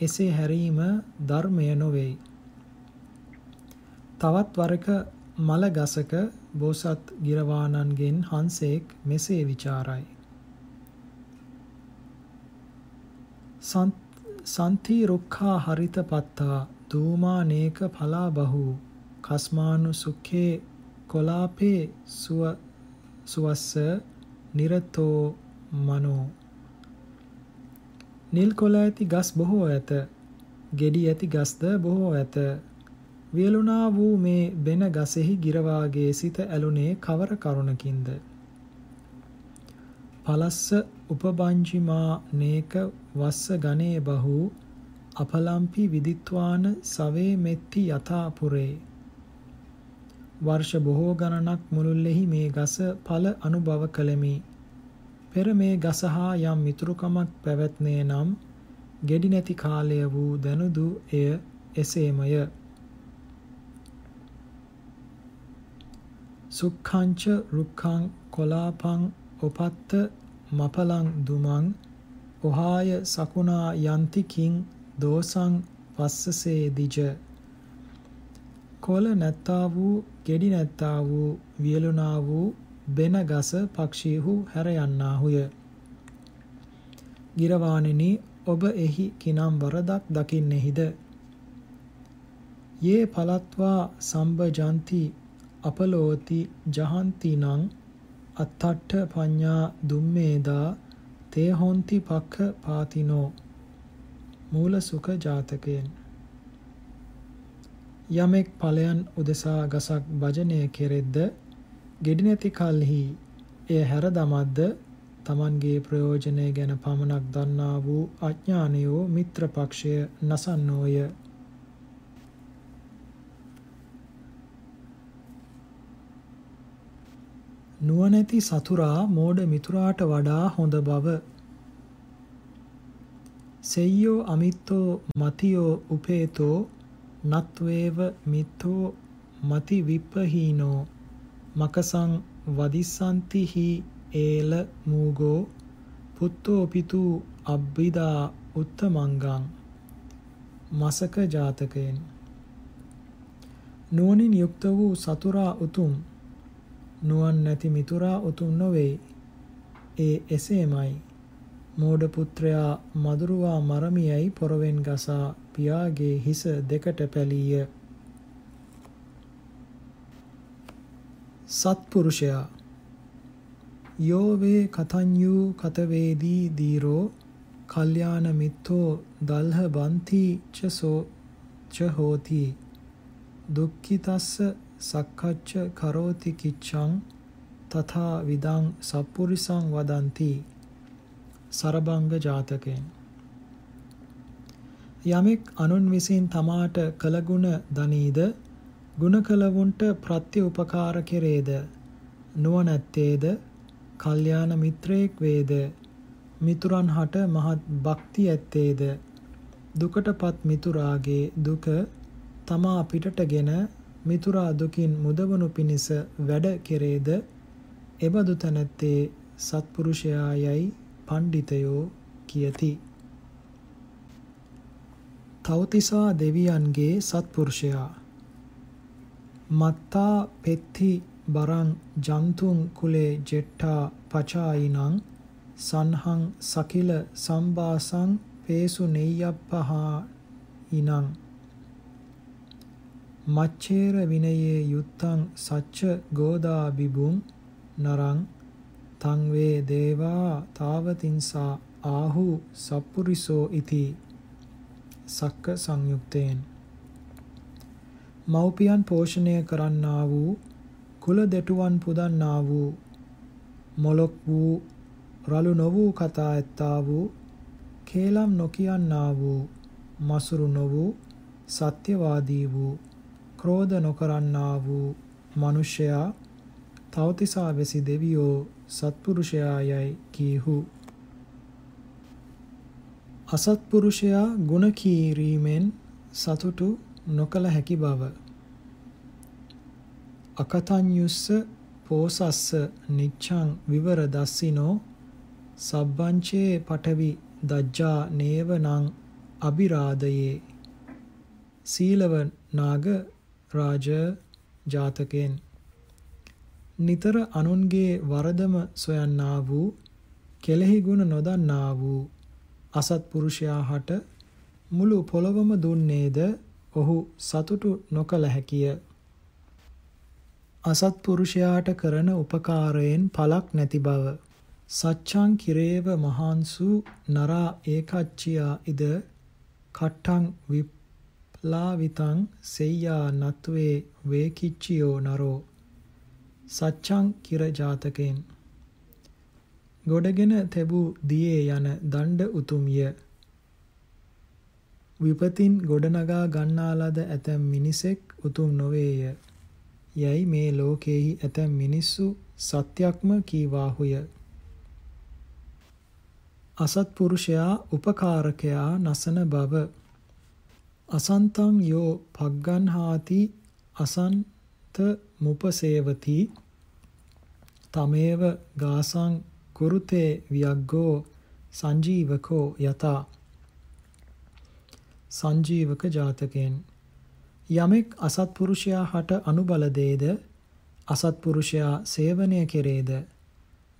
එසේ හැරීම ධර්මය නොවේයි තවත් වරක මල ගසක බෝසත් ගිරවාණන්ගෙන් හංසෙක් මෙසේ ਵਿਚාරයි. සන්ති රුක්ඛා හරිත පත්තා. දූමානේක පලා බහු කස්මානු සුඛේ කොලාපේ සුව සුවස්ස නිරතෝ මනෝ නිල් කොළ ඇති ගස් බොහෝ ඇත ගෙඩි ඇති ගස්ද බොහෝ ඇත වියලුණා වූ මේ බෙන ගසෙහි ගිරවාගේ සිත ඇලුනේ කවර කරුණකින්ද? පලස්ස උපබංජිමා නේක වස්ස ගනේ බහු අපලම්පි විදිත්වාන සවේ මෙත්ති යථා පුරේ වර්ෂ බොහෝ ගණනක් මුළුල්ලෙහි මේ ගස ඵල අනුභව කළෙමි. පෙර මේ ගස හා යම් මිතුරුකමක් පැවැත්නේ නම් ගෙඩි නැති කාලය වූ දනුදු එය එසේමය. සුක්ඛංච රුක්ඛං කොලාපං උපත්ත මපලං දුමං ඔහාය සකුණා යන්ති කිං දෝසං පස්සසේ දිජ. කොළ නැත්තා වූ ගෙඩි නැත්තා වූ වියලුණා වූ බෙන ගස පක්ෂීහු හැර යන්නාහුය ගිරවාණෙනි ඔබ එහි කිනම් වරදක් දකින්නෙහිද? යේ පලත්වා සම්බජන්ති අපලෝති ජහන්ති නං අත්තට්ඨ පඤ්ඤා දුම්මේදා තේ හොಂತಿ පක්ඛ පාතිනෝ. මූල සුඛ ජාතකයෙන්. යමෙක් ඵලයන් උදෙසා ගසක් භජනය කෙරෙද්ද ගෙඩි නැති කලෙහි එය හැර දමද්ද තමන්ගේ ප්‍රයෝජනය ගැන පමණක් දන්නා වූ අඥානයෝ මිත්‍ර පක්ෂය නසන්නෝය. නුවණැති සතුරා මෝඩ මිතුරාට වඩා හොඳ බව සෙය්‍යෝ අමිත්තෝ මතියෝ උපේතෝ නත්වේව මිත්තෝ මති විප්පහීනෝ මකසං වදිස්සන්ති හි ඒල මූගෝ පුත්තෝ පිතු අබ්බිදා උත්තමංගං මසක ජාතකයෙන් නුවණින් යුක්ත වූ සතුරා උතුම් නුවන් නැති මිතුරා උතුම් නොවේ. ඒ එසේමයි. මෝඩ පුත්‍රයා මදුරුවා මරමියයි පොරවෙන් ගසා පියාගේ හිස දෙකට පැලීය. සත්පුරුෂයා යෝවේ කතඤ්ඤූ කතවේදී දීරෝ කල්යාණ මිත්තෝ දල්හ බන්ති චසෝ ච හෝති දුක්ඛිතස්ස සක්කච්ච කරෝති කිච්ඡං තථා විදං සප්පුරිසං වදಂತಿ සරබංග ජාතකයෙන්. යමෙක් අනුන් විසින් තමාට කළගුණ දනීද? ගුණ කළවුන්ට ප්‍රත්‍ය උපකාර කෙරේද? නුවණැත්තේද? කල්යාණ මිත්‍රයෙක් වේද? මිතුරන් හට මහත් භක්ති ඇත්තේද? දුකටපත් මිතුරාගේ දුක තමා පිටටගෙන මිතුරා දුකින් මුදවනු පිණිස වැඩ කෙරේද? එබඳු තැනැත්තේ සත්පුරුෂයා යයි පණ්ඩිතයෝ කියති. තවතිසා දෙවියන්ගේ සත්පුරුෂයා මත්තා පෙත්ති බරං ජන්තුන් කුලේ ජෙට්ටා පචායිනං සන්හං සකිල සම්බාසං පේසු නෙය්‍යප්පහා ඉනං මච්චේර විනයේ යුත්තං සච්ච ගෝදා බිබුං නරං තං වේ දේවා තාවතින්සා ආහු සප්පුරිසෝ ඉති සක්ක සංයුක්තයෙන් මව්පියන් පෝෂණය කරන්නා වූ කුල දෙටුවන් පුදන්නා වූ මොලොක් වූ රළු නො වූ කතා ඇත්තා වූ කේලම් නොකියන්නා වූ මසුරු නො වූ සත්‍යවාදී වූ ක්‍රෝධ නොකරන්නා වූ මිනිසයා තවතිසා වෙසි දෙවියෝ සත්පුරුෂයා යයි කීහු. අසත්පුරුෂයා ගුණ කීරීමෙන් සතුටු නොකල හැකි බව. අකතඤ්ඤුස්ස පෝසස්ස නිච්ඡං විවර දස්සිනෝ සබ්බංචේ පඨවි දජ්ජා නේවනං අබිරාදයේ සීලව නාග රාජ ජාතකෙන් නිතර අනුන්ගේ වරදම සොයන්නා වූ කෙලෙහි ගුණ නොදන්නා වූ අසත්පුරුෂයා හට මුළු පොළොවම දුන්නේද ඔහු සතුටු නොකළ හැකිය. අසත්පුරුෂයාට කරන උපකාරයෙන් පලක් නැති බව. සච්ඡං කිරේව මහාන්සු නරා ඒකච්චියා ඉද කට්ටං විප්ලාවිතං සෙය්‍යා නත්වේ වේකිච්චියෝ නරෝ සච්ඡං කිර ජාතකෙන් ගොඩගෙන තැබූ දියේ යන දණ්ඩ උතුම්ය. විපතින් ගොඩනගා ගන්නා ලද ඇතැම් මිනිසෙක් උතුම් නොවේය. යයි මේ ලෝකෙහි ඇතැම් මිනිස්සු සත්‍යක්ම කීවාහුය. අසත්පුරුෂයා උපකාරකයා නසන බව. අසන්තං යෝ පග්ගන්හාති අසන්ත මුපසේවති. තමේව ගාසං කුරුතේ වියග්ගෝ සංජීවකෝ යතා. සංජීවක ජාතකයෙන්. යමෙක් අසත්පුරුෂයා හට අනුබල දේද අසත්පුරුෂයා සේවනය කෙරේද?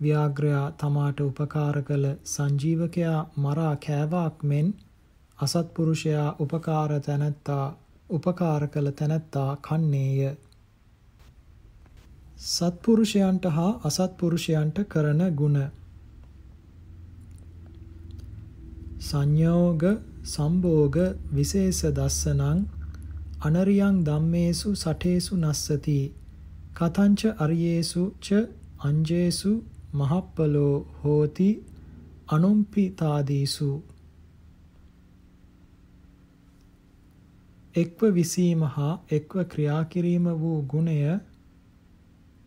ව්‍යාග්‍රයා තමාට උපකාර කළ සංජීවකයා මරා කෑවාක් මෙන් අසත්පුරුෂයා උපකාර තැනැත්තා උපකාර කළ තැනැත්තා කන්නේය. සත්පුරුෂයන්ට හා අසත්පුරුෂයන්ට කරන ගුණ. සංයෝග සම්භෝග විශේෂ දස්සනං අනරියං ධම්මේසු සඨේසු නස්සති. කතංච අරියේසු ච අංජේසු මහප්පලෝ හෝති අනුම්පිතාදීසු. එක්ව විසීම හා එක්ව ක්‍රියා කිරීම වූ ගුණය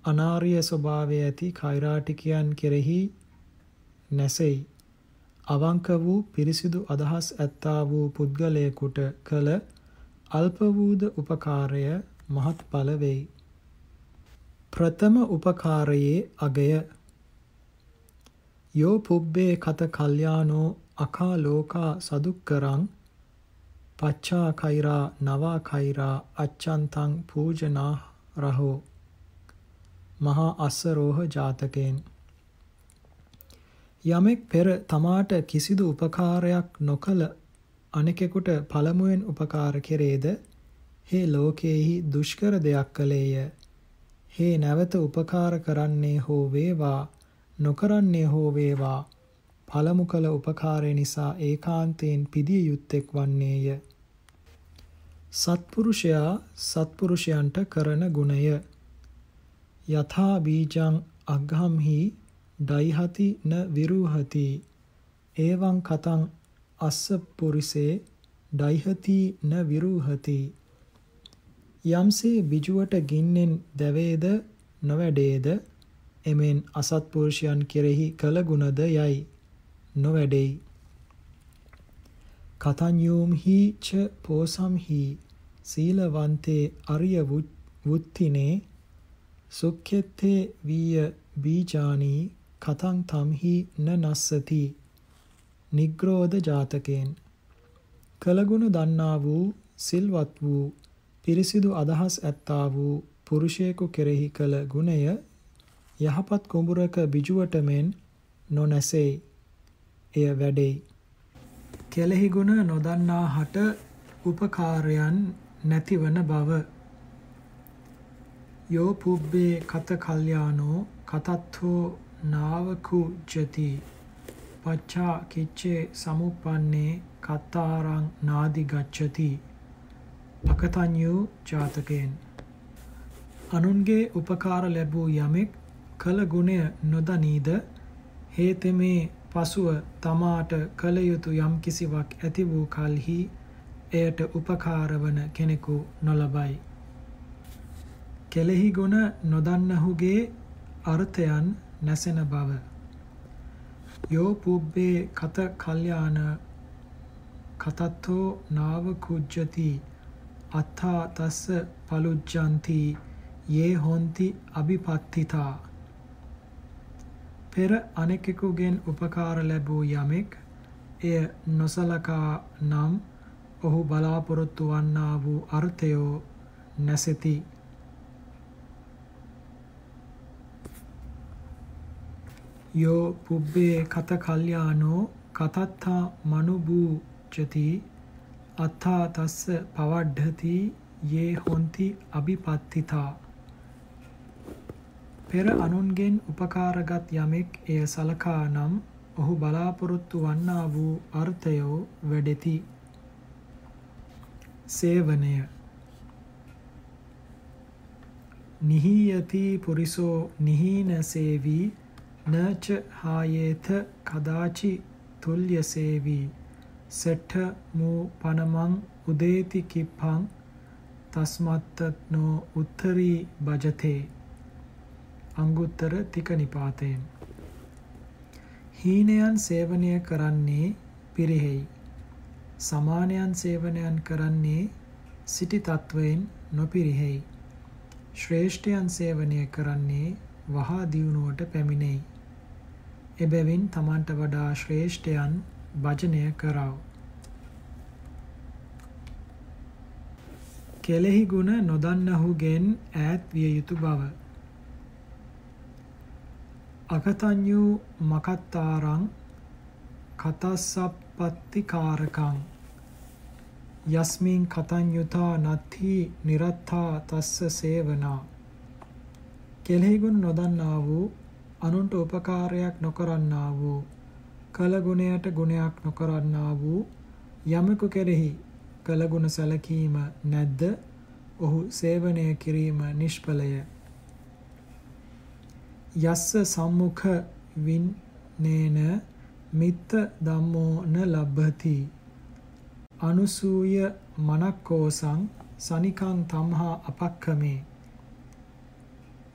අනාර්ය ස්වභාවය ඇති කෛරාටිකයන් කෙරෙහි නැසෙයි. අවංක වූ පිරිසිදු අදහස් ඇත්තා වූ පුද්ගලයෙකුට කළ අල්ප වූද උපකාරය මහත්ඵල වෙයි. ප්‍රථම උපකාරයේ අගය යෝ පුබ්බේ කත කල්යානෝ අකා ලෝකා සදුක්කරං පච්චා කෛරා නවා කෛරා අච්ඡන්තං පූජනා රහෝ මහා අස්සරෝහ ජාතකයෙන්. යමෙක් පෙර තමාට කිසිදු උපකාරයක් නොකළ අනෙකෙකුට පළමුවෙන් උපකාර කෙරේද? හේ ලෝකයේහි දුෂ්කර දෙයක් කළේය. හේ නැවත උපකාර කරන්නේ හෝ වේවා නොකරන්නේ හෝ වේවා පළමු කළ උපකාරය නිසා ඒකාන්තයෙන් පිදිය යුත්තේක් වන්නේය. සත්පුරුෂයා සත්පුරුෂයන්ට කරන ගුණය යථා බීජං අග්ගම්හි ඩයිහති න විරුහති. එවං කතං අස්ස පුරිසේ ඩයිහති න විරුහති. යම්සේ බිජුවට ගින්නෙන් දැවේද නොවැඩේද? එමෙන් අසත්පුරුෂයන් කෙරෙහි කළ ගුණද යයි නොවැඩෙයි. කතඤ්ඤූම්හි ච පෝසම්හි සීලවන්තේ අරිය වුත්තිනේ සුක්ඛෙත්තේ වීය බීජානි කතං තම්හි න නස්සති නිග්‍රෝධ ජාතකයෙන් කලගුණ දන්නා වූ සිල්වත් වූ පිරිසිදු අදහස් ඇත්තා වූ පුරුෂයෙකු කෙරෙහි කළ ගුණය යහපත් කුඹුරක බිජුවට මෙන් නොනැසෙයි. එය වැඩෙයි. කෙලෙහි ගුණ නොදන්නා හට උපකාරයන් නැතිවන බව. යෝ පුබ්බේ කත කල්යානෝ කතත්ථෝ නාවකුජ්ජති පච්චා කිච්චේ සමුප්පන්නේ කත්තාරං නාදි ගච්ඡති. අකතඤ්ඤු ජාතකයෙන් අනුන්ගේ උපකාර ලැබූ යමෙක් කල ගුණය නොදනීද? හේතෙමේ පසුව තමාට කල යුතු යම් කිසිවක් ඇති වූ කලෙහි එයට උපකාර වන කෙනෙකු නොලබයි. කෙලෙහි ගුණ නොදන්නහුගේ අර්ථයන් නැසෙන බව. යෝ පුබ්බේ කත කල්යාණ කතත්තෝ නාව කුජ්ජති අත්තා තස්ස පලුජ්ජಂತಿ යේ හොಂತಿ අ비පත්තිතා පෙර අනෙකෙකුගෙන් උපකාර ලැබූ යමෙක් එය නොසලකා නම් ඔහු බලාපොරොත්තු වන්නා වූ අර්ථයෝ නැසෙති. යෝ පුබ්බේ කත කල්යානෝ කතත්තා මනුබූචති අත්ථා තස්ස පවඩ්ඩති යේ හොಂತಿ අபிපත්තිතා පෙර අනුන්ගෙන් උපකාරගත් යමෙක් එය සලකා නම් ඔහු බලාපොරොත්තු වන්නා වූ අර්ථයෝ වැඩෙති. සේවනය නිහීයති පුරිසෝ නිහීන සේවී නච හායේත කදාචි තුල්්‍ය සේවී සෙට්ඨ මූ පනමං උදේති කිප්පං තස්මත්තනෝ උත්තරී භජතේ. අංගුත්තර තික නිපාතයෙන්. හීනයන් සේවනය කරන්නේ පිරිහෙයි. සමානයන් සේවනයන් කරන්නේ සිටි තත්වයෙන් නොපිරිහෙයි. ශ්‍රේෂ්ඨයන් සේවනය කරන්නේ වහා දියුණුවට පැමිණෙයි. එබැවින් තමන්ට වඩා ශ්‍රේෂ්ඨයන් භජනය කරව. කෙලෙහි ගුණ නොදන්නහුගෙන් ඈත් විය යුතු බව. අකතඤ්ඤු මකත්තාරං කතස්සප්පත්තිකාරකං යස්මින් කතඤ්ඤුතා නත්හි නිරත්තා තස්ස සේවනා. කෙලෙහිගුණ නොදන්නා වූ අනුන්ට උපකාරයක් නොකරන්නා වූ කල ගුණයට ගුණයක් නොකරන්නා වූ යමෙකු කෙරෙහි කල ගුණ සැලකීම නැද්ද? ඔහු සේවනය කිරීම නිෂ්ඵලය. යස්ස සම්මුඛ වින්නේන මිත්ත ධම්මෝ න ලබ්භති අනුසූය මනක්කෝසං සනිකං තම්හා අපක්කමේ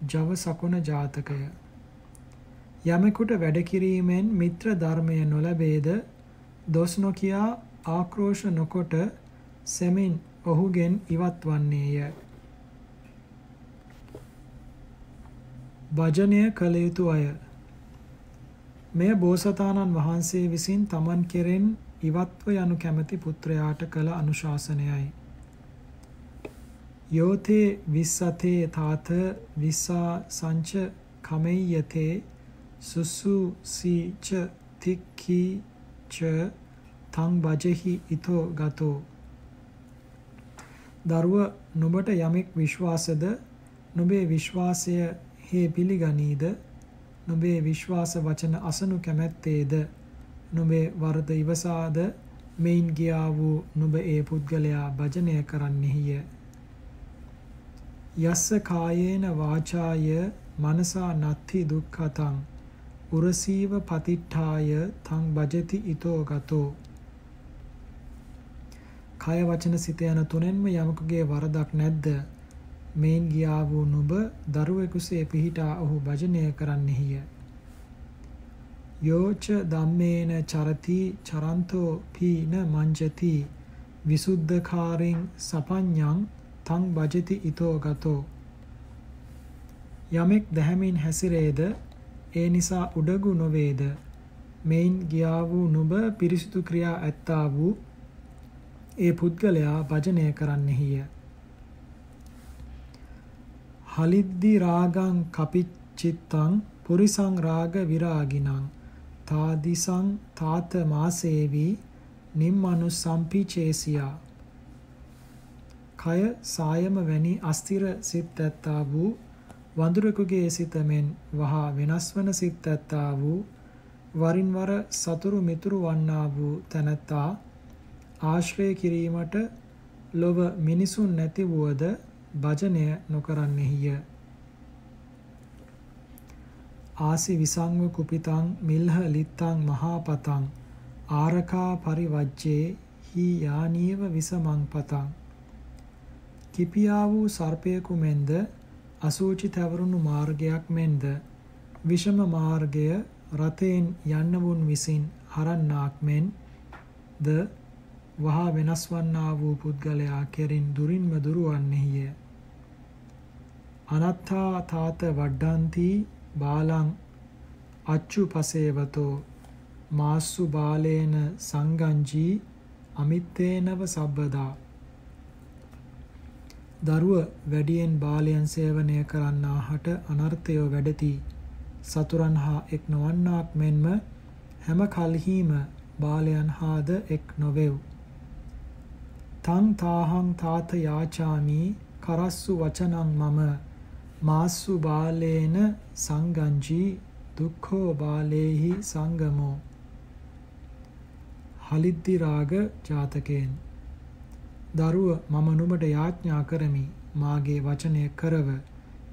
ජව සකුණ ජාතකය. යමෙකුට වැඩ කිරීමෙන් මිත්‍ර ධර්මය නොලැබේද? දොස් නොකියා ආක්‍රෝෂ නොකොට සෙමින් ඔහුගෙන් ඉවත් වන්නේය. භජනය කළ යුතු අය. මෙය බෝසතාණන් වහන්සේ විසින් තමන් කෙරෙන් ඉවත්ව යනු කැමැති පුත්‍රයාට කළ අනුශාසනයයි. යෝතේ විස්සතේ තාත විස්සා සංච කමෙය්‍යතේ සුසු සීච තික්ඛීච තං බජෙහි ඊතෝ ගතෝ. දරුව නුඹට යමෙක් විශ්වාසද? නුඹේ විශ්වාසය හේ පිළිගනීද? නුඹේ විශ්වාස වචන අසනු කැමැත්තේද? නුඹේ වරද ඉවසාද? මෙයින් ගියා වූ නුඹ ඒ පුද්ගලයා භජනය කරන්නෙහිය. යස්ස කායේන වාචාය මනසා නත්ති දුක්ඛතං. උරසීව පතිට්ඨාය තං භජති ඊතෝ ගතෝ. කය වචන සිත යන තුනෙන්ම යමකගේ වරදක් නැද්ද? මේන් ගියා වූ නුඹ දරුවෙකුසේ පිහිටා ඔහු භජනය කරන්නෙහිය. යෝච ධම්මේන චරති චරන්තෝ පීන මංජති විසුද්ධකාරින් සපඤ්ඤං තං භජති ඊතෝ ගතෝ. යමෙක් දැහැමින් හැසිරේද? ඒ නිසා උඩගු නොවේද මෙයින් ගියා වූ නුඹ පිරිසිදු ක්‍රියා ඇත්තා වූ ඒ පුද්ගලයා භජනය කරන්නෙහිය. හලිද්දි රාගං කපිච්චිත්තං පුරිසං රාග විරාගිනං තාදිසං තාත මාසේවි නිම්මනු සම්පිචේසියා කය සායම වැනි අස්තිර සිත් ඇත්තා වූ වඳුරෙකුගේ සිතමෙන් වහා වෙනස් වන සිත් ඇත්තා වූ වරින් වර සතුරු මිතුරු වන්නා වූ තැනැත්තා ආශ්‍රය කිරීමට ලොව මිනිසුන් නැති වුවද භජනය නොකරන්නෙහිය. ආසි විසංව කුපිතං මිල්හ ලිත්තං මහාපතං ආරකා පරිවජ්ජේ හි යානීව විසමං පතං කිපියා වූ සර්පයෙකු මෙන්ද අසූචි තවරුණු මාර්ගයක් මෙන්ද විෂම මාර්ගය රථයෙන් යන්නවුන් විසින් හරන්නාක් මෙන් ද වහා වෙනස් වන්නා වූ පුද්ගලයා කෙරින් දුරින්ම දුරවන්නේය. අනත්තා තාත වඩ්ඩන්ති බාලං අච්චු පසේවතෝ මාස්සු බාලේන සංගංජී අමිත්තේනව සබ්බදා දරුව වැඩියෙන් බාලයන් සේවනය කරන්නාහට අනර්ථය වැඩති. සතුරන් හා එක් නොවන්නාක් මෙන්ම හැම කල්හිම බාලයන් හාද එක් නොවෙව්. තං තාහං තාත යාචාමි කරස්සු වචනං මම මාස්සු බාලේන සංගංජී දුක්ඛෝ බාලේහි සංගමෝ. හලිද්දි රාග ජාතකයෙන්. දරුව මම නුඹට යාඥා කරමි. මාගේ වචනය කරව.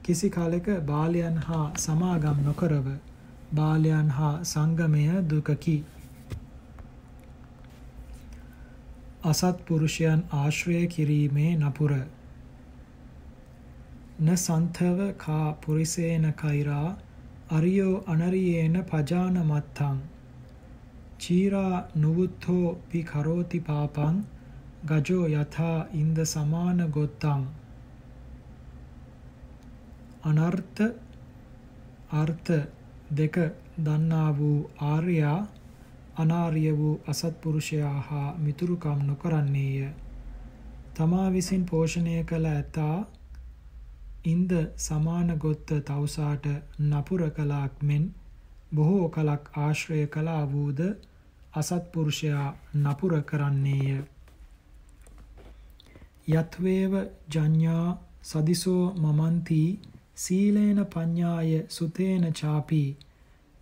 කිසි කලෙක බාලයන් හා සමාගම් නොකරව. බාලයන් හා සංගමය දුකකි. අසත්පුරුෂයන් ආශ්‍රය කිරීමේ නපුර. න සන්තව කා පුරිසේන කෛරා අරියෝ අනරියේන පජාන මත්තං චීරා නුවුත්තෝ පි කරෝති පාපං ගජෝ යථා ඉන්ද සමාන ගොත්තං අනර්ථ අර්ථ දෙක දන්නා වූ ආර්යා අනාර්ය වූ අසත්පුරුෂයා හා මිතුරුකම් නොකරන්නේය. තමා විසින් පෝෂණය කළ ඇතා ඉන්ද සමාන ගොත්ත තවුසාට නපුර කලාක් මෙන් බොහෝ කලක් ආශ්‍රය කලා වූද අසත්පුරුෂයා නපුර කරන්නේය. යත්වේව ජඤ්ඤා සදිසෝ මමන්ති සීලේන පඤ්ඤාය සුතේන ചാපි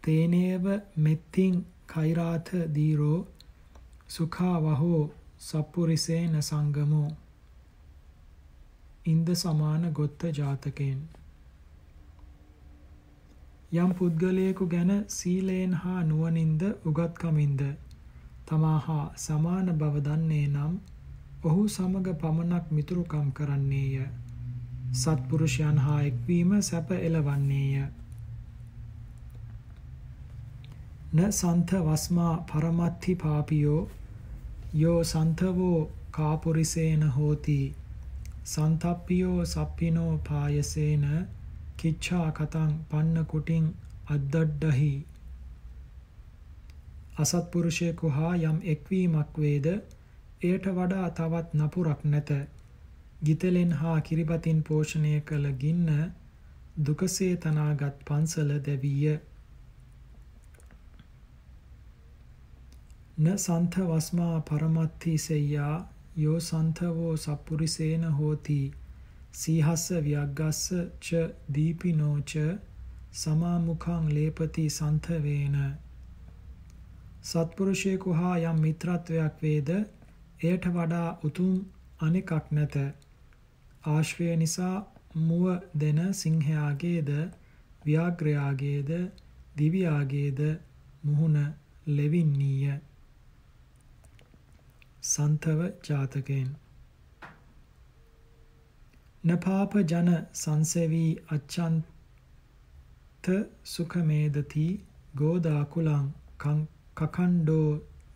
තේනේව මෙත්තිං කෛරාත දීරෝ සුඛා වහෝ සප්පුරිසේන සංගමෝ ඉන්ද සමාන ගොත්ත ජාතකයෙන් යම් පුද්ගලයෙකු ගැන සීලයෙන් හා නුවණින්ද උගත්කමින්ද තමා හා සමාන බව දන්නේ නම් ඔහු සමග පමණක් මිතුරුකම් කරන්නේය. සත්පුරුෂයන් හා එක්වීම සැප එළවන්නේය. න සන්ත වස්මා පරමත්ති පාපියෝ යෝ සන්තවෝ කාපුරිසේන හෝති. සන්තප්පියෝ සප්පිනෝ පායසේන කිච්ඡා කතං පන්න කුටින් අද්දඩ්ඩහි. අසත්පුරුෂයෙකු හා යම් එක්වීමක් වේද එයට වඩා තවත් නපුරක් නැත. ගිතලෙන් හා කිරිබතින් පෝෂණය කළ ගින්න දුකසේ තනාගත් පන්සල දැවීය. න සන්ත වස්මා පරමත්ති සෙය්‍යා යෝ සන්තවෝ සප්පුරිසේන හෝති. සීහස්ස ව්‍යග්ගස්ස ච දීපිනෝච සමාමුඛං ලේපති සන්තවේන සත්පුරුෂයෙකු හා යම් මිත්‍රත්වයක් වේද එයට වඩා උතුම් අනෙකක් නැත. ආශ්‍රය නිසා මුව දෙන සිංහයාගේද ව්‍යාග්‍රයාගේද දිව්‍යාගේද මුහුණ ලෙවින්නීය සන්තව ජාතකයෙන්. නපාප ජන සංසෙවී අච්ඡන්ත සුඛමේදති ගෝදාකුලං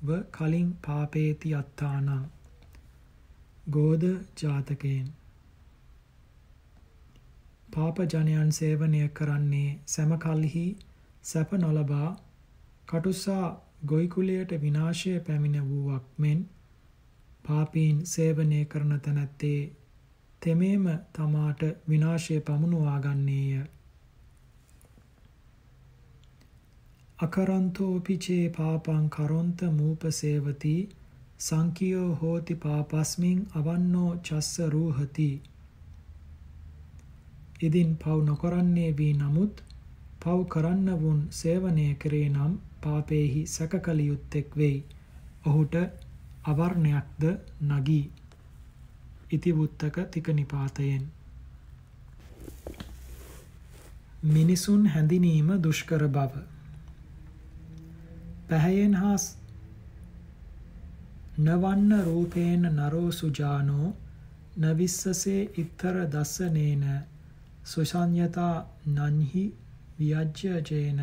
කකණ්ඩෝව කලින් පාපේති අත්තානං ගෝද ජාතකයෙන් පාප ජනයන් සේවනය කරන්නේ සෑම කල්හි සැප නොලබා කටුසා ගොයි කුලයට විනාශය පැමිණ වූවක් මෙන් පාපීන් සේවනය කරන තැනැත්තේ තෙමේම තමාට විනාශය පමුණුවා ගන්නේය. අකරන්තෝපි චේ පාපං කරොන්ත මූපසේවති සංකියෝ හෝති පාපස්මින් අවන්නෝ චස්ස රූහති. ඉදින් පව් නොකරන්නේ වී නමුත් පව් කරන්න වුන් සේවනය කරේ නම් පාපේහි සැකකල යුත්තෙක් වෙයි. ඔහුට අවර්ණයක්ද නගී. ඉතිවුත්තක තික නිපාතයෙන්. මිනිසුන් හැඳිනීම දුෂ්කර බව. පැහැයෙන් හා නවන්න රූපේන නරෝ සුජානෝ නවිස්සසේ ඉත්තර දස්සනේන සුසංයතා නන්හි වියජ්‍යජේන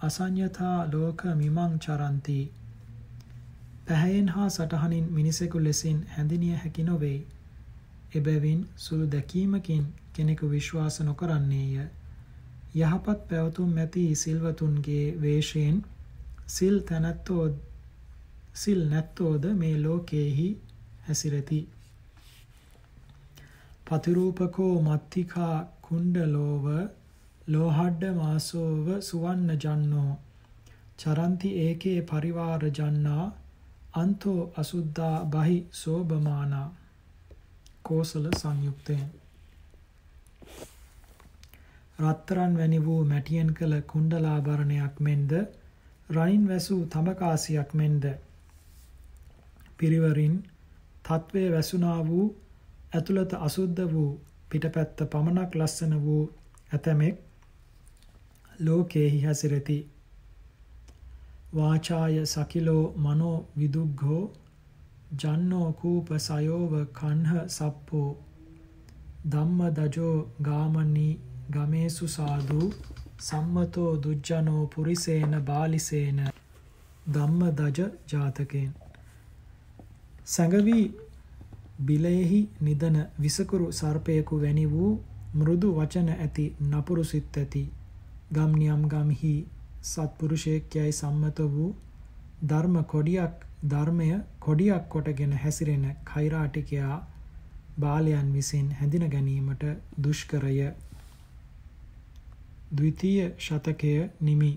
අසංයතා ලෝක මිමං චරන්ති පැහැයෙන් හා සටහනින් මිනිසෙකු ලෙසින් හැඳිනිය හැකි නොවේ. එබැවින් සුළු දැකීමකින් කෙනෙකු විශ්වාස නොකරන්නේය. යහපත් පැවතුම් ඇති සිල්වතුන්ගේ වේශයෙන් සිල් තැනැත්තෝ සිල් නැත්තෝද මේ ලෝකයෙහි හැසිරති. පතිරූපකෝ මත්තිකා කුණ්ඩලෝව ලෝහඩ්ඩ මාසෝව සුවන්න ජන්නෝ. චරන්ති ඒකේ පරිවාර ජන්නා අන්තෝ අසුද්දා බහි සෝභමානා. කෝසල සංයුක්තයෙන්. රත්තරන් වැනි වූ මැටියෙන් කළ කුණ්ඩලාභරණයක් මෙන්ද රනින් වැසූ තඹකාසියක් මෙන්ද පිරිවරින් තත්වය වැසුනා වූ ඇතුළත අසුද්ධ වූ පිටපැත්ත පමණක් ලස්සන වූ ඇතමෙක් ලෝකයෙහි හැසිරෙති. වාචාය සකිලෝ මනෝ විදුග්ගෝ ජන්නෝ කූප සයෝව කන්හ සප්පෝ ධම්ම දජෝ ගාමනි ගමේසු සාදු සම්මතෝ දුජ්ජනෝ පුරිසේන බාලිසේන ධම්ම දජ ජාතකයෙන් සැඟවී බිලයෙහි නිදන විසකුරු සර්පයෙකු වැනි වූ මෘදු වචන ඇති නපුරු සිත් ඇති ගම්නියම් ගම්හි සත්පුරුෂයෙක් යයි සම්මත වූ ධර්ම කොඩියක් ධර්මය කොඩියක් කොටගෙන හැසිරෙන කෛරාටිකයා බාලයන් විසින් හැඳින ගැනීමට දුෂ්කරය. ද්විතීය ශතකය නිමි.